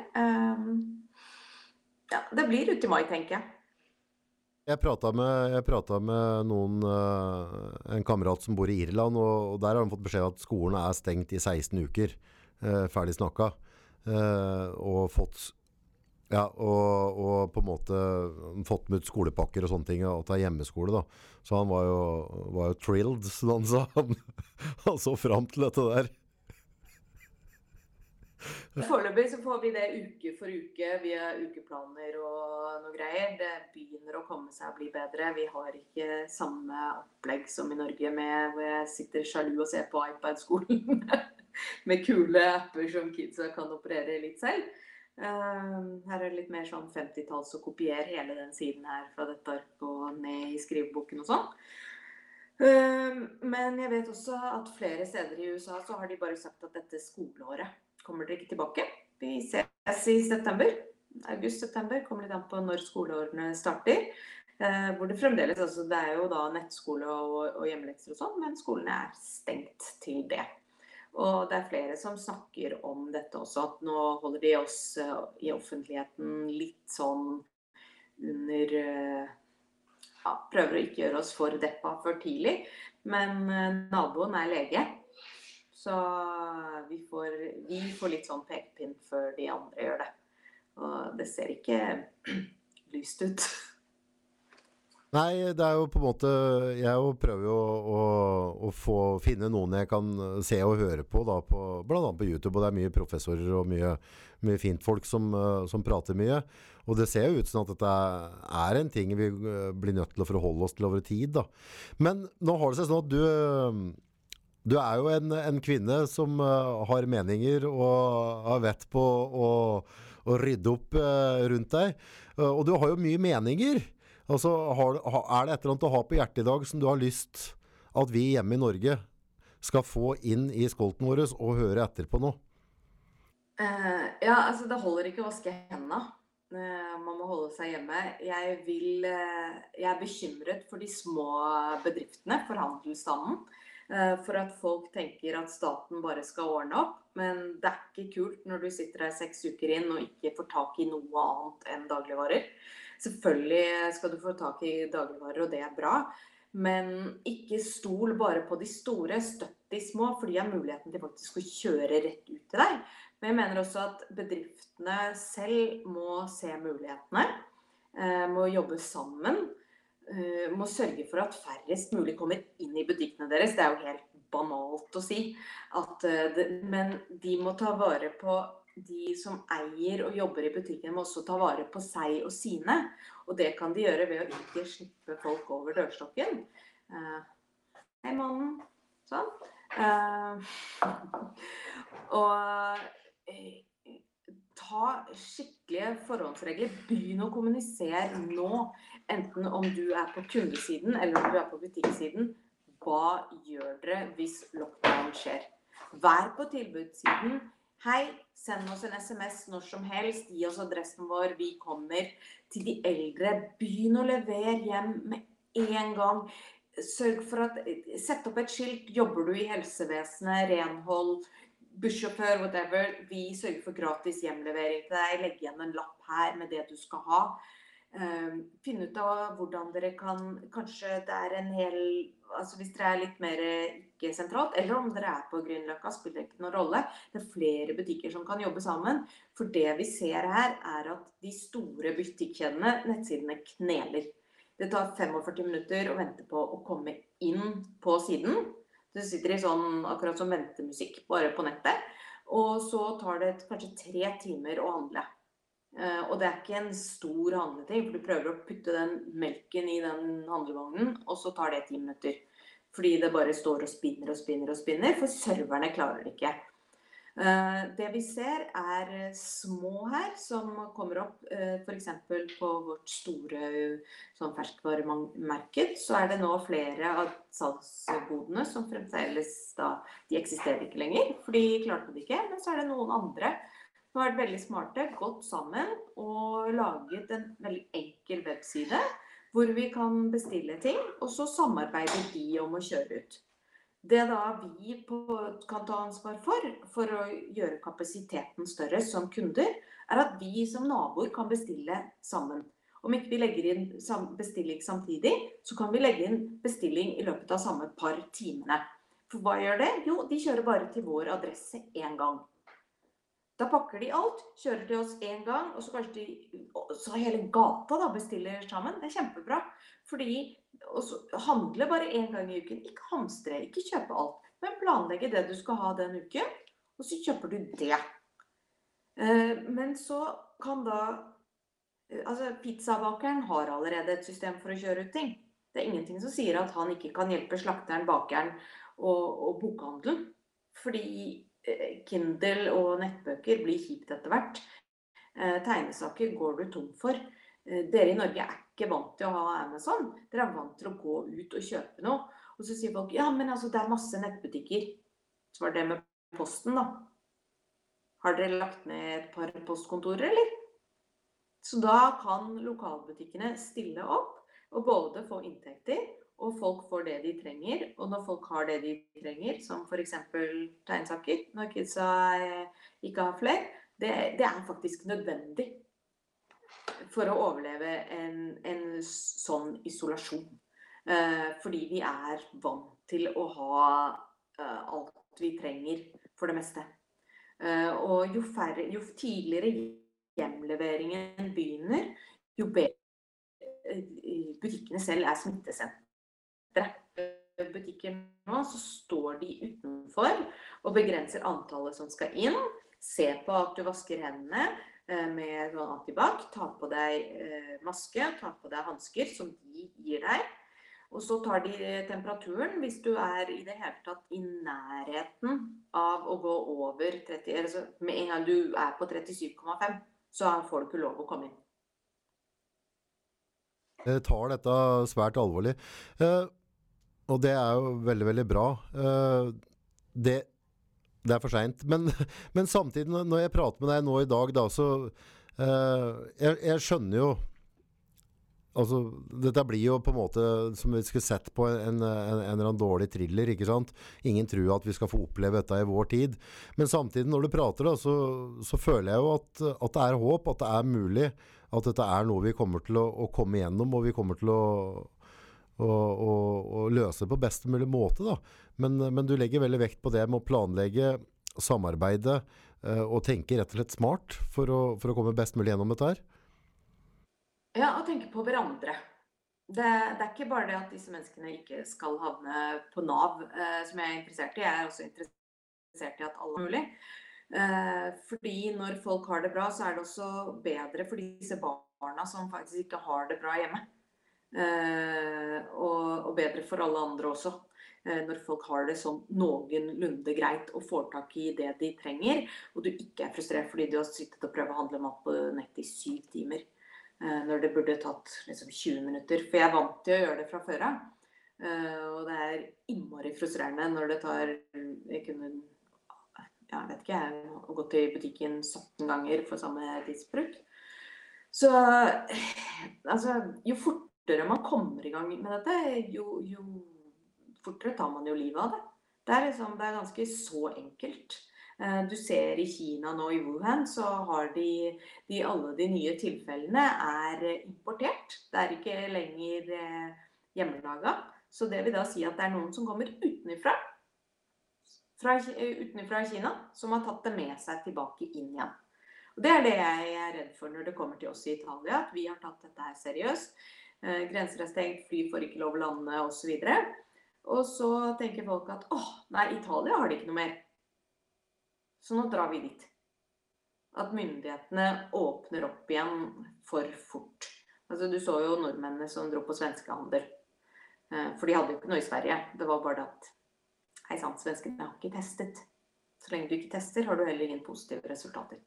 Ja, det blir ute i mai, tenker jeg. Jeg prata med, med, noen, en kamerat som bor i Irland, og, der har han fått beskjed om at skolen er stengt i 16 uker. ferdig snakka. og fått ja, og, og, på en måte fått med ut skolepakker og sånne ting, og ta hjemmeskole, da. Så han var jo, var jo thrilled, som han sa. Han, så fram til dette der. Foreløpig så får vi det uke for uke via ukeplaner og noe greier. Det begynner å komme seg og bli bedre. Vi har ikke samme opplegg som i Norge med hvor jeg sitter sjalu og ser på iPad-skolen med kule apper som kidsa kan operere litt selv. Ehm, her er det litt mer sånn 50-talls å kopiere hele den siden her fra dette arket og ned i skriveboken og sånn. Ehm, men jeg vet også at flere steder i USA så har de bare sagt at dette skoleåret kommer dere ikke tilbake. Vi ses i september. August-september kommer litt an på når skoleårene starter. Ehm, hvor det fremdeles altså Det er jo da nettskole og, og hjemmelekser og sånn, men skolene er stengt til det. Og det er flere som snakker om dette også, at nå holder de oss eh, i offentligheten litt sånn under eh, ja, Prøver å ikke gjøre oss for deppa for tidlig. Men eh, naboen er lege. Så vi får, vi får litt sånn pekepinn før de andre gjør det. Og det ser ikke lyst ut. Nei, det er jo på en måte Jeg prøver jo å, å, få, finne noen jeg kan se og høre på, da, på bl.a. på YouTube. Og det er mye professorer og mye, mye fint folk som, eh, som, prater mye. Og det ser jo ut som at dette er en ting vi eh, blir nødt til å forholde oss til over tid. da. Men nå har det seg sånn at du du er jo en, en kvinne som uh, har meninger og har vett på å, å rydde opp uh, rundt deg. Uh, og du har jo mye meninger. Altså, har, er det et eller annet å ha på hjertet i dag som du har lyst at vi hjemme i Norge skal få inn i skolten vår og høre etter på nå? Uh, ja, altså det holder ikke å vaske hendene. Uh, man må holde seg hjemme. Jeg, vil, uh, jeg er bekymret for de små bedriftene, for handelsstanden. For at folk tenker at staten bare skal ordne opp. Men det er ikke kult når du sitter her seks uker inn og ikke får tak i noe annet enn dagligvarer. Selvfølgelig skal du få tak i dagligvarer, og det er bra. Men ikke stol bare på de store, støtt de små, for de har muligheten til faktisk å kjøre rett ut til deg. Men jeg mener også at bedriftene selv må se mulighetene. Eh, må jobbe sammen. Eh, må sørge for at færrest mulig kommer inn i butikkene deres. Det er jo helt banalt å si. At, eh, men de må ta vare på de som eier og jobber i butikken, må også ta vare på seg og sine. Og det kan de gjøre ved å ikke slippe folk over dørstokken. Uh, Hei, mannen. Sånn. Uh, og uh, ta skikkelige forhåndsregler. Begynn å kommunisere nå. Enten om du er på kundesiden eller om du er på butikksiden. Hva gjør dere hvis lockdown skjer? Vær på tilbudssiden Hei, send oss en SMS når som helst. Gi oss adressen vår. Vi kommer. Til de eldre, begynn å levere hjem med en gang. Sørg for at Sett opp et skilt. Jobber du i helsevesenet, renhold, bussjåfør, whatever. Vi sørger for gratis hjemlevering til deg. Legg igjen en lapp her med det du skal ha. finn finne ut av hvordan dere kan Kanskje det er en hel altså Hvis dere er litt mer ikke sentralt, eller om dere er på Grünerløkka, spiller ikke noen rolle. Det er flere butikker som kan jobbe sammen. For det vi ser her, er at de store butikkjedene, nettsidene, kneler. Det tar 45 minutter å vente på å komme inn på siden. Du sitter i sånn akkurat som ventemusikk, bare på nettet. Og så tar det kanskje tre timer å handle. Uh, og det er ikke en stor handleting, for du prøver å putte den melken i den handlevognen, og så tar det ti minutter. Fordi det bare står og spinner og spinner og spinner, for serverne klarer det ikke. Uh, det vi ser er små her som kommer opp uh, f.eks. på vårt store sånn ferskvaremarked. Så er det nå flere av salgsbodene som fremdeles da De eksisterer ikke lenger, for de klarte det ikke. Men så er det noen andre som har vært veldig smarte, gått sammen og laget en veldig enkel webside hvor vi kan bestille ting, og så samarbeider de om å kjøre ut. Det da vi på, kan ta ansvar for, for å gjøre kapasiteten større som kunder, er at vi som naboer kan bestille sammen. Om ikke vi legger inn bestilling samtidig, så kan vi legge inn bestilling i løpet av samme par timene. For hva gjør det? Jo, de kjører bare til vår adresse én gang. Da pakker de alt, kjører til oss én gang, og så kanskje de så hele gata da bestiller sammen. Det er kjempebra. Fordi å handle bare én gang i uken. Ikke hamstre, ikke kjøpe alt. Men planlegge det du skal ha den uken, og så kjøper du det. Eh, men så kan da Altså, pizzabakeren har allerede et system for å kjøre ut ting. Det er ingenting som sier at han ikke kan hjelpe slakteren, bakeren og, og bokhandelen. Fordi Eh, Kindle og nettbøker blir kjipt etter hvert. Eh, tegnesaker går du tom for. Eh, dere i Norge er ikke vant til å ha Amazon. Dere er vant til å gå ut og kjøpe noe. Og så sier folk ja, men altså det er masse nettbutikker. Så var det med posten, da. Har dere lagt ned et par postkontorer, eller? Så da kan lokalbutikkene stille opp og både få inntekter og folk får det de trenger. Og når folk har det de trenger, som f.eks. tegnsaker, når kidsa ikke har flere, det, det, er faktisk nødvendig for å overleve en, en sånn isolasjon. Eh, fordi vi er vant til å ha eh, alt vi trenger for det meste. Eh, og jo, færre, jo tidligere hjemleveringen begynner, jo bedre butikkene selv er smittesentre. Butikker nå så står de utenfor og begrenser antallet som skal inn. Se på at du vasker hendene eh, med sånn antibac. Ta på deg eh, maske, ta på deg hansker som de gir deg. Og så tar de temperaturen hvis du er i det hele tatt i nærheten av å gå over 30 altså Med en gang du er på 37,5, så får du ikke lov å komme inn. Jeg tar dette svært alvorlig. Og det er jo veldig, veldig bra. Uh, det, det, er for seint. Men, men, samtidig, når jeg prater med deg nå i dag, da, så uh, jeg, jeg, skjønner jo Altså, dette blir jo på en måte som vi skulle sett på en, en, en, eller annen dårlig thriller. ikke sant? Ingen tror at vi skal få oppleve dette i vår tid. Men samtidig, når du prater, da, så, så føler jeg jo at, at, det er håp, at det er mulig at dette er noe vi kommer til å, å komme gjennom, og vi kommer til å, å, og, løse på best mulig måte. Men, men, du legger veldig vekt på det med å planlegge, samarbeide eh, og tenke rett og slett smart for å, for å komme best mulig gjennom dette her. Ja, og tenke på hverandre. Det, det, er ikke bare det at disse menneskene ikke skal havne på Nav, eh, som jeg er interessert i. Jeg er også interessert i at alle er mulig. Eh, fordi når folk har det bra, så er det også bedre for disse barna som faktisk ikke har det bra hjemme. Eh, og, og bedre for alle andre også. Eh, når folk har det sånn noenlunde greit og får tak i det de trenger, og du ikke er frustrert fordi du har sittet og prøvd å handle mat på nett i syv timer. Når det burde tatt liksom 20 minutter. For jeg er vant til å gjøre det fra før av. Og det er innmari frustrerende når det tar Jeg kunne jeg vet ikke, jeg har gått i butikken 17 ganger for samme tidsbruk. Så altså, jo fortere man kommer i gang med dette, jo, jo fortere tar man jo livet av det. Det er, liksom, det er ganske så enkelt. Eh, du ser i Kina nå, i Wuhan, så har de, de alle de nye tilfellene er importert. Det er ikke lenger eh, hjemmelaga. Så det vil da si at det er noen som kommer utenfra fra, utenfra Kina som har tatt det med seg tilbake inn igjen. Og Det er det jeg er redd for når det kommer til oss i Italia, at vi har tatt dette her seriøst. Eh, grenser er stengt, fly får ikke lov å lande osv. Og, og så tenker folk at åh, nei, Italia har de ikke noe mer. Så nå drar vi dit. At myndighetene åpner opp igjen for fort. Altså, du så jo nordmennene som dro på svenskehandel. Eh, for de hadde jo ikke noe i Sverige. Det var bare det at Hei sann, svenskene har ikke testet. Så lenge du ikke tester, har du heller ingen positive resultater.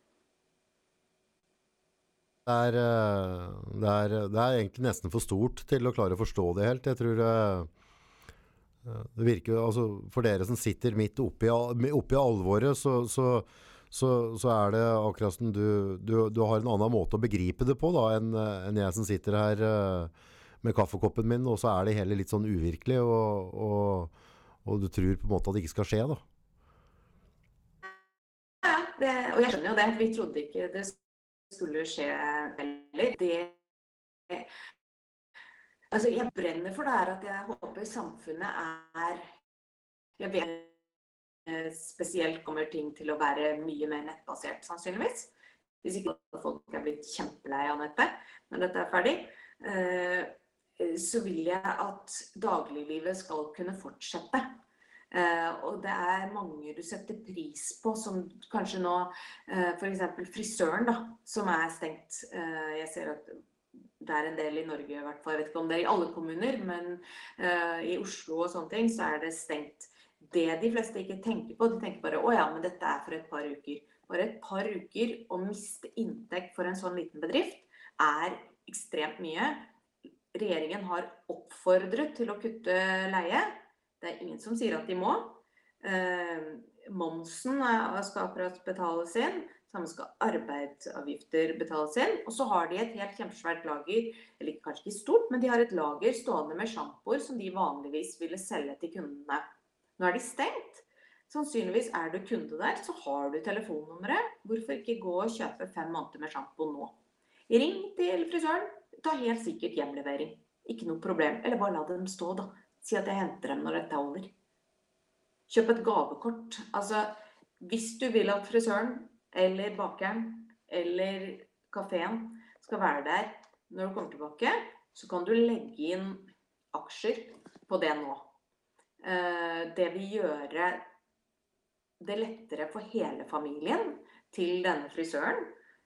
Det er, eh, det, er, det er, egentlig nesten for stort til å klare å forstå det helt. Jeg tror eh, eh, det virker altså For dere som sitter midt oppi, oppi alvoret, så, så, så, så, er det akkurat som du, du, du, har en annen måte å begripe det på da, enn, en jeg som sitter her med kaffekoppen min, og så er det hele litt sånn uvirkelig. og, og og du tror på en måte at det ikke skal skje, da. Det, og jeg skjønner jo det. Vi trodde ikke det skulle skje heller. Det Altså, jeg brenner for det her at jeg håper samfunnet er Jeg vet eh, spesielt kommer ting til å være mye mer nettbasert, sannsynligvis. Hvis ikke folk er blitt kjempelei av nettet når dette er ferdig. Eh, så vil jeg at dagliglivet skal kunne fortsette. Uh, og det er mange du setter pris på, som kanskje nå uh, f.eks. frisøren, da, som er stengt. Uh, jeg ser at det er en del i Norge, i hvert fall. Jeg vet ikke om det er i alle kommuner, men i Oslo og sånne ting, så er det stengt. Det de fleste ikke tenker på, de tenker bare å ja, men dette er for et par uker. Bare et par uker å miste inntekt for en sånn liten bedrift er ekstremt mye regjeringen har oppfordret til å kutte leie. Det er ingen som sier at de må. Eh, momsen skal akkurat betales inn. Samme skal arbeidsavgifter betales inn. Og så har de et helt kjempesvært lager, eller kanskje ikke stort, men de har et lager stående med sjampoer som de vanligvis ville selge til kundene. Nå er de stengt. Sannsynligvis er du kunde der, så har du telefonnummeret. Hvorfor ikke gå og kjøpe fem måneder med sjampo nå? Ring til frisøren, ta helt sikkert hjemlevering. Ikke noe problem. Eller bare la dem stå, da. Si at jeg henter dem når dette er over. Kjøp et gavekort. Altså, hvis du vil at frisøren eller bakeren eller kafeen skal være der når du kommer tilbake, så kan du legge inn aksjer på det nå. Eh, det vil gjøre det lettere for hele familien til denne frisøren.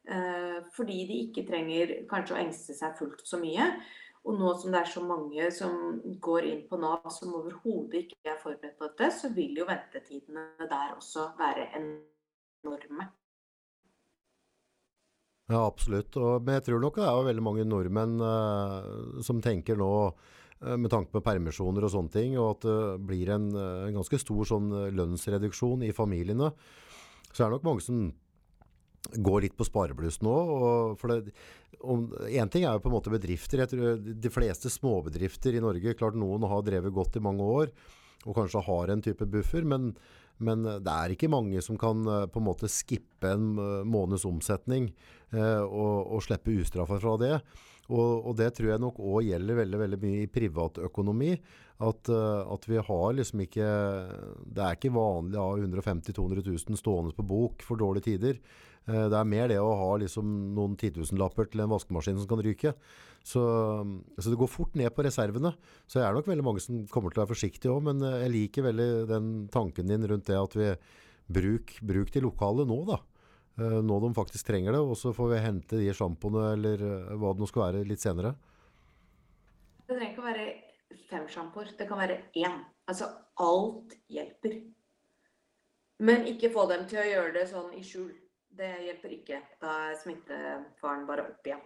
Eh, fordi de ikke trenger kanskje å engste seg fullt så mye. Og nå som det er så mange som går inn på Nav som overhodet ikke er forberedt på dette, så vil jo ventetidene der også være enorme. Ja, absolutt. Og, men jeg tror nok det er jo veldig mange nordmenn uh, som tenker nå uh, med tanke på permisjoner og sånne ting, og at det blir en, en ganske stor sånn lønnsreduksjon i familiene. Så er det nok mange som går litt på sparebluss nå. For en ting er jo på en måte bedrifter. Jeg tror De fleste småbedrifter i Norge klart Noen har drevet godt i mange år og kanskje har en type buffer. Men, men det er ikke mange som kan eh, på en måte skippe en eh, måneds omsetning eh, og, og slippe ustraffa fra det. Og, og, det tror jeg nok òg gjelder veldig, veldig mye i privatøkonomi. At, at, vi har liksom ikke Det er ikke vanlig å ha 150 000-200 000 stående på bok for dårlige tider. Eh, det er mer det å ha liksom noen titusenlapper til en vaskemaskin som kan ryke. Så, så, det går fort ned på reservene. Så jeg er nok veldig mange som kommer til å være forsiktige òg, men eh, jeg liker veldig den tanken din rundt det at vi bruk, bruk de lokale nå, da. Eh, nå de faktisk trenger det, og så får vi hente de sjampoene eller hva det nå skal være, litt senere. Det trenger ikke å være fem sjampoer. Det kan være én. Altså alt hjelper. Men ikke få dem til å gjøre det sånn i skjul. Det hjelper ikke. Da er smittefaren bare opp igjen.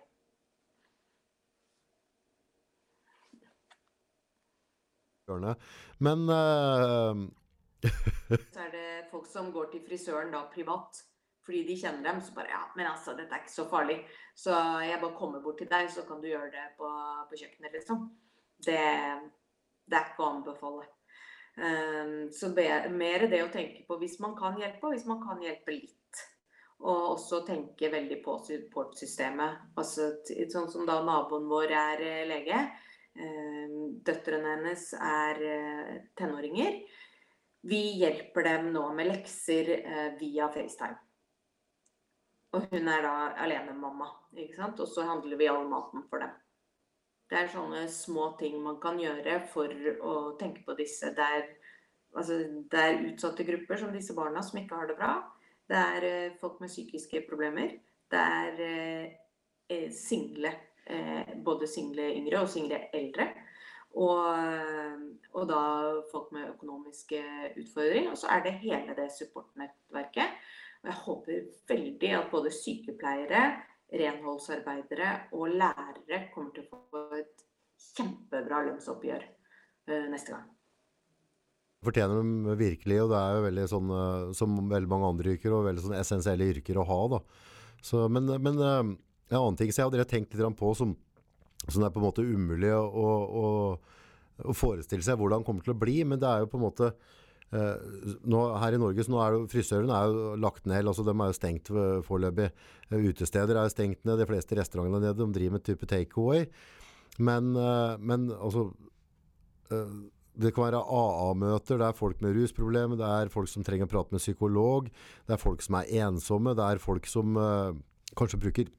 Men uh... Så er det folk som går til frisøren da privat fordi de kjenner dem. Så bare ja, men altså, dette er ikke så farlig. Så jeg bare kommer bort til deg, så kan du gjøre det på, på kjøkkenet, liksom. Det, det er ikke å anbefale. Um, så mer det å tenke på hvis man kan hjelpe, og hvis man kan hjelpe litt. Og også tenke veldig på supportsystemet. Altså, sånn som da naboen vår er eh, lege. Eh, døtrene hennes er eh, tenåringer. Vi hjelper dem nå med lekser via FaceTime. Og hun er da alenemamma. Og så handler vi all maten for dem. Det er sånne små ting man kan gjøre for å tenke på disse. Det er, altså, det er utsatte grupper som disse barna som ikke har det bra. Det er eh, folk med psykiske problemer. Det er eh, eh, single, både single yngre og single eldre. Og, og, da folk med økonomiske utfordringer. Og så er det hele det supportnettverket. Og jeg håper veldig at både sykepleiere, renholdsarbeidere og lærere kommer til å få et kjempebra lønnsoppgjør neste gang fortjener de virkelig, og det er jo veldig sånn, eh, som veldig mange andre yrker, og veldig sånn essensielle yrker å ha. da. Så, men, men eh, en annen ting som jeg hadde tenkt litt på, som, som er på en måte umulig å, å, å, forestille seg hvordan det kommer til å bli, men det er jo på en måte eh, nå, her i Norge så nå er jo Frisøren er jo lagt ned, altså de er jo stengt foreløpig. Utesteder er jo stengt ned, de fleste restaurantene nede, de driver med type takeaway. Men, men altså det kan være AA-møter, det er folk med rusproblemer, det er folk som trenger å prate med psykolog, det er folk som er ensomme, det er folk som uh, kanskje bruker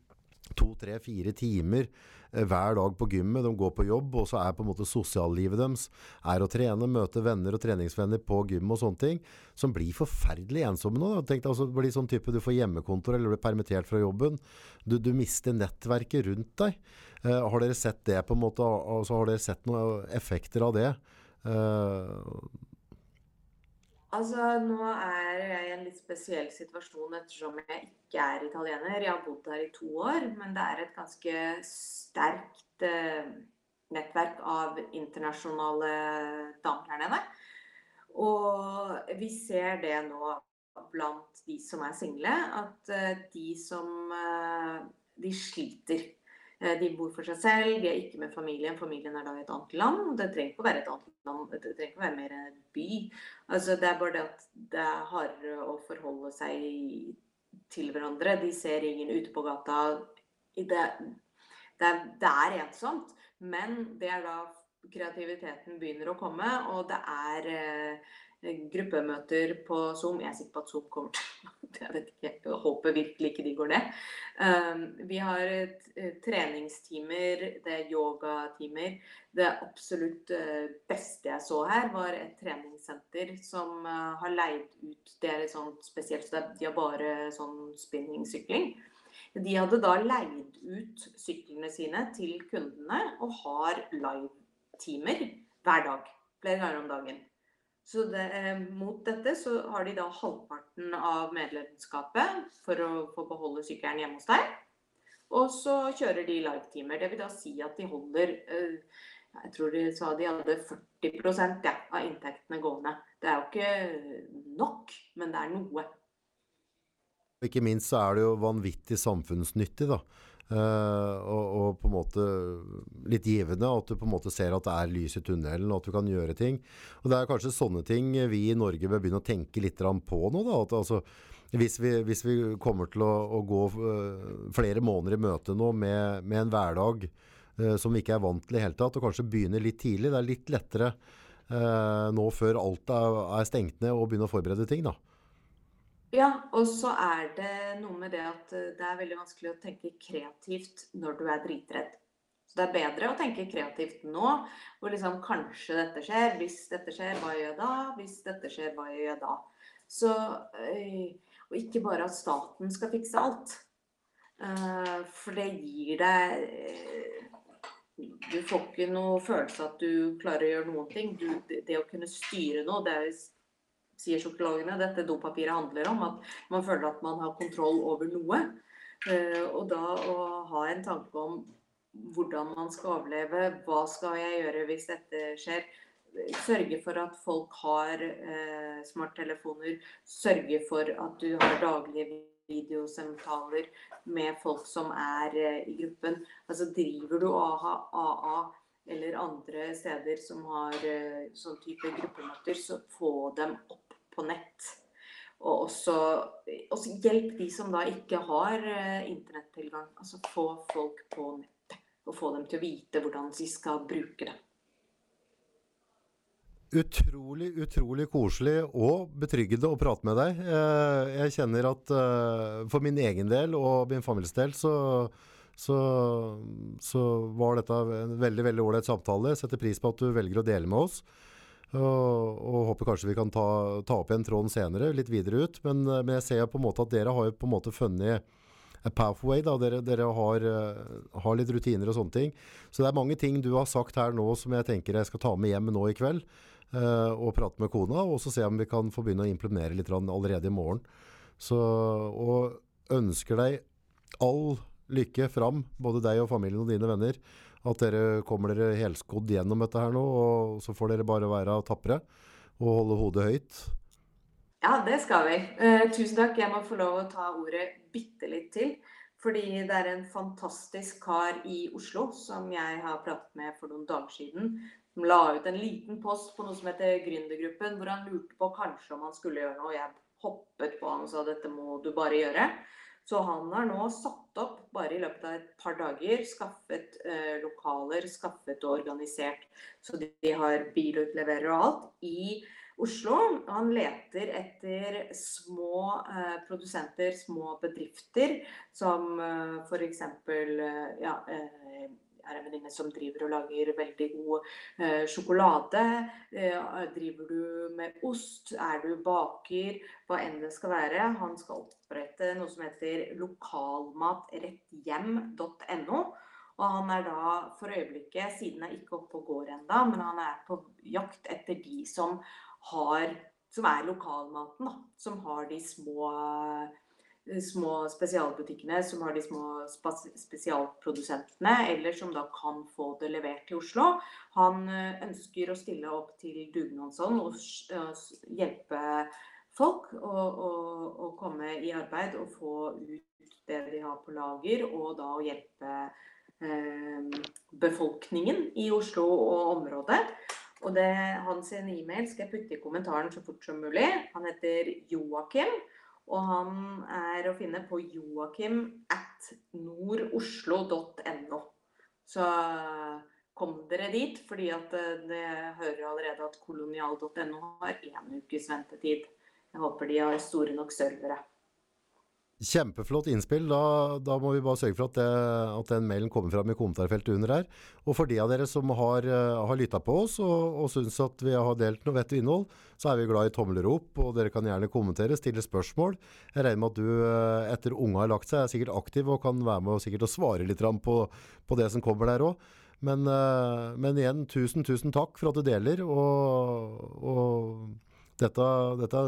to, tre, fire timer uh, hver dag på gymmet. De går på jobb, og så er på en måte sosiallivet deres er å trene, møte venner og treningsvenner på gym og sånne ting, som blir forferdelig ensomme nå. Tenk deg altså, blir sånn type Du får hjemmekontor eller blir permittert fra jobben. Du, du mister nettverket rundt deg. Uh, har dere sett det på en måte, altså, har dere sett noen effekter av det? Uh, altså, nå er jeg i en litt spesiell situasjon ettersom jeg ikke er italiener. Jeg har bodd her i to år, men det er et ganske sterkt uh, nettverk av internasjonale damer her nede. Og vi ser det nå blant de som er single, at uh, de som De sliter Eh, de bor for seg selv, de er ikke med familien. Familien er da i et annet land. Det trenger ikke å være et annet land, det trenger ikke å være mer en by. Altså, det er bare det at det er hardere å forholde seg til hverandre. De ser ingen ute på gata. Det, det, er, det er ensomt, men det er da kreativiteten begynner å komme, og det er gruppemøter på Zoom. Jeg er sikker på at Zoom kommer til Jeg ikke, jeg håper virkelig ikke de går ned. Um, vi har eh, treningstimer, det er yogatimer. Det absolutt eh, beste jeg så her, var et treningssenter som eh, har leid ut Det er sånn spesielt, de har bare sånn spinningsykling. De hadde da leid ut syklene sine til kundene og har live-timer hver dag. Flere ganger om dagen. Så det, eh, mot dette så har de da halvparten av medlemskapet for å få beholde sykkelen hjemme hos deg. Og så kjører de live-timer. Det vil da si at de holder eh, Jeg tror de sa de hadde 40 ja, av inntektene gående. Det er jo ikke nok, men det er noe. Ikke minst så er det jo vanvittig samfunnsnyttig, da. Uh, og, og, på en måte litt givende at du på en måte ser at det er lys i tunnelen, og at du kan gjøre ting. Og Det er kanskje sånne ting vi i Norge bør begynne å tenke litt på nå. da, at altså, hvis vi, hvis vi, kommer til å, å gå uh, flere måneder i møte nå med, med en hverdag uh, som vi ikke er vant til i hele tatt, og kanskje begynne litt tidlig Det er litt lettere nå før alt er, er stengt ned, og begynne å forberede ting. da. Ja, og så er det noe med det at eh, det er veldig vanskelig å tenke kreativt når du er dritredd. Så det er bedre å tenke kreativt nå, hvor liksom kanskje dette skjer. Hvis dette skjer, hva gjør jeg da? Hvis dette skjer, hva gjør jeg da? Så eh, Og ikke bare at staten skal fikse alt. Eh, for det gir deg Du får ikke noe følelse at du klarer å gjøre noen ting. Du, det å kunne styre noe, det er sier sjokologene dette dopapiret handler om. At man føler at man har kontroll over noe. Eh, og da å ha en tanke om hvordan man skal overleve, hva skal jeg gjøre hvis dette skjer. Sørge for at folk har eh, smarttelefoner. Sørge for at du har daglige videosamtaler med folk som er eh, i gruppen. Altså driver du AHA, AA eller andre steder som har eh, sånn type gruppemøter, så få dem opp på nett. Og også, også hjelp de som da ikke har eh, internettilgang. Altså få folk på nettet. Og få dem til å vite hvordan de skal bruke det. Utrolig, utrolig koselig og betryggende å prate med deg. Eh, jeg kjenner at eh, for min egen del og min families del så, så, så var dette en veldig veldig ålreit samtale. Jeg setter pris på at du velger å dele med oss. Og, og, håper kanskje vi kan ta, ta opp igjen tråden senere, litt videre ut. Men, eh, men, jeg ser på en måte at dere har jo på en måte funnet a pathway. Da. Dere, dere har, uh, har, litt rutiner og sånne ting. Så det er mange ting du har sagt her nå som jeg tenker jeg skal ta med hjem nå i kveld. Uh, og prate med kona, og så se om vi kan få begynne å implementere litt allerede i morgen. Så, og ønsker deg all lykke fram, både deg og familien og dine venner. At dere kommer dere helskodd gjennom dette her nå, og så får dere bare være tapre og holde hodet høyt. Ja, det skal vi. Uh, tusen takk. Jeg må få lov å ta ordet bitte litt til. Fordi det er en fantastisk kar i Oslo som jeg har pratet med for noen dager siden. Som la ut en liten post på noe som heter Gründergruppen, hvor han lurte på kanskje om han skulle gjøre noe. Jeg hoppet på han og sa dette må du bare gjøre. Så han har nå satt opp, bare i løpet av et par dager, skaffet eh, lokaler, skaffet og organisert. Så de, de har bilutleverer og alt i Oslo. Han leter etter små eh, produsenter, små bedrifter, som eh, f.eks. Eh, ja, eh, er en venninne som driver og lager veldig god eh, sjokolade. Eh, driver du med ost? Er du baker? Hva enn det skal være. Han skal opprette noe som heter lokalmatretthjem.no. Og han er da for øyeblikket, siden er ikke oppe og går ennå, men han er på jakt etter de som har som er lokalmaten, da. Som har de små små spesialbutikkene som har de små spesialprodusentene, eller som da kan få det levert til Oslo. Han eh, ønsker å stille opp til dugnadsånd og hjelpe folk å komme i arbeid og få ut det de har på lager, og da å hjelpe eh, befolkningen i Oslo og området. Og det, hans e-mail skal jeg putte i kommentaren så fort som mulig. Han heter Joakim. Og han er å finne på joakim at nordoslo.no. Så kom dere dit, fordi at eh, det hører allerede at kolonial.no har én ukes ventetid. Jeg håper de har store nok servere. Kjempeflott innspill. Da, da, må vi bare sørge for at, det, at, den mailen kommer fram i kommentarfeltet under her. Og for de av dere som har, uh, har lytta på oss og, og syns at vi har delt noe vettig innhold, så er vi glad i tomlerop, og dere kan gjerne kommentere, stille spørsmål. Jeg regner med at du uh, etter unga har lagt seg, er sikkert aktiv og kan være med og sikkert å svare litt på, på det som kommer der òg. Men, men, igjen, tusen, tusen takk for at du deler. og, og dette, dette,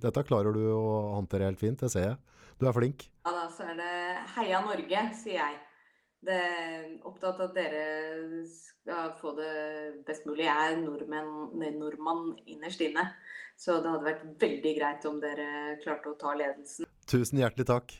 dette, klarer du å håndtere helt fint, det ser jeg. Du er flink. Ja da, så er det heia Norge, sier jeg. Det er opptatt av at dere skal få det best mulig. Jeg er nordmenn, nordmann innerst inne. Så det hadde vært veldig greit om dere klarte å ta ledelsen. Tusen hjertelig takk.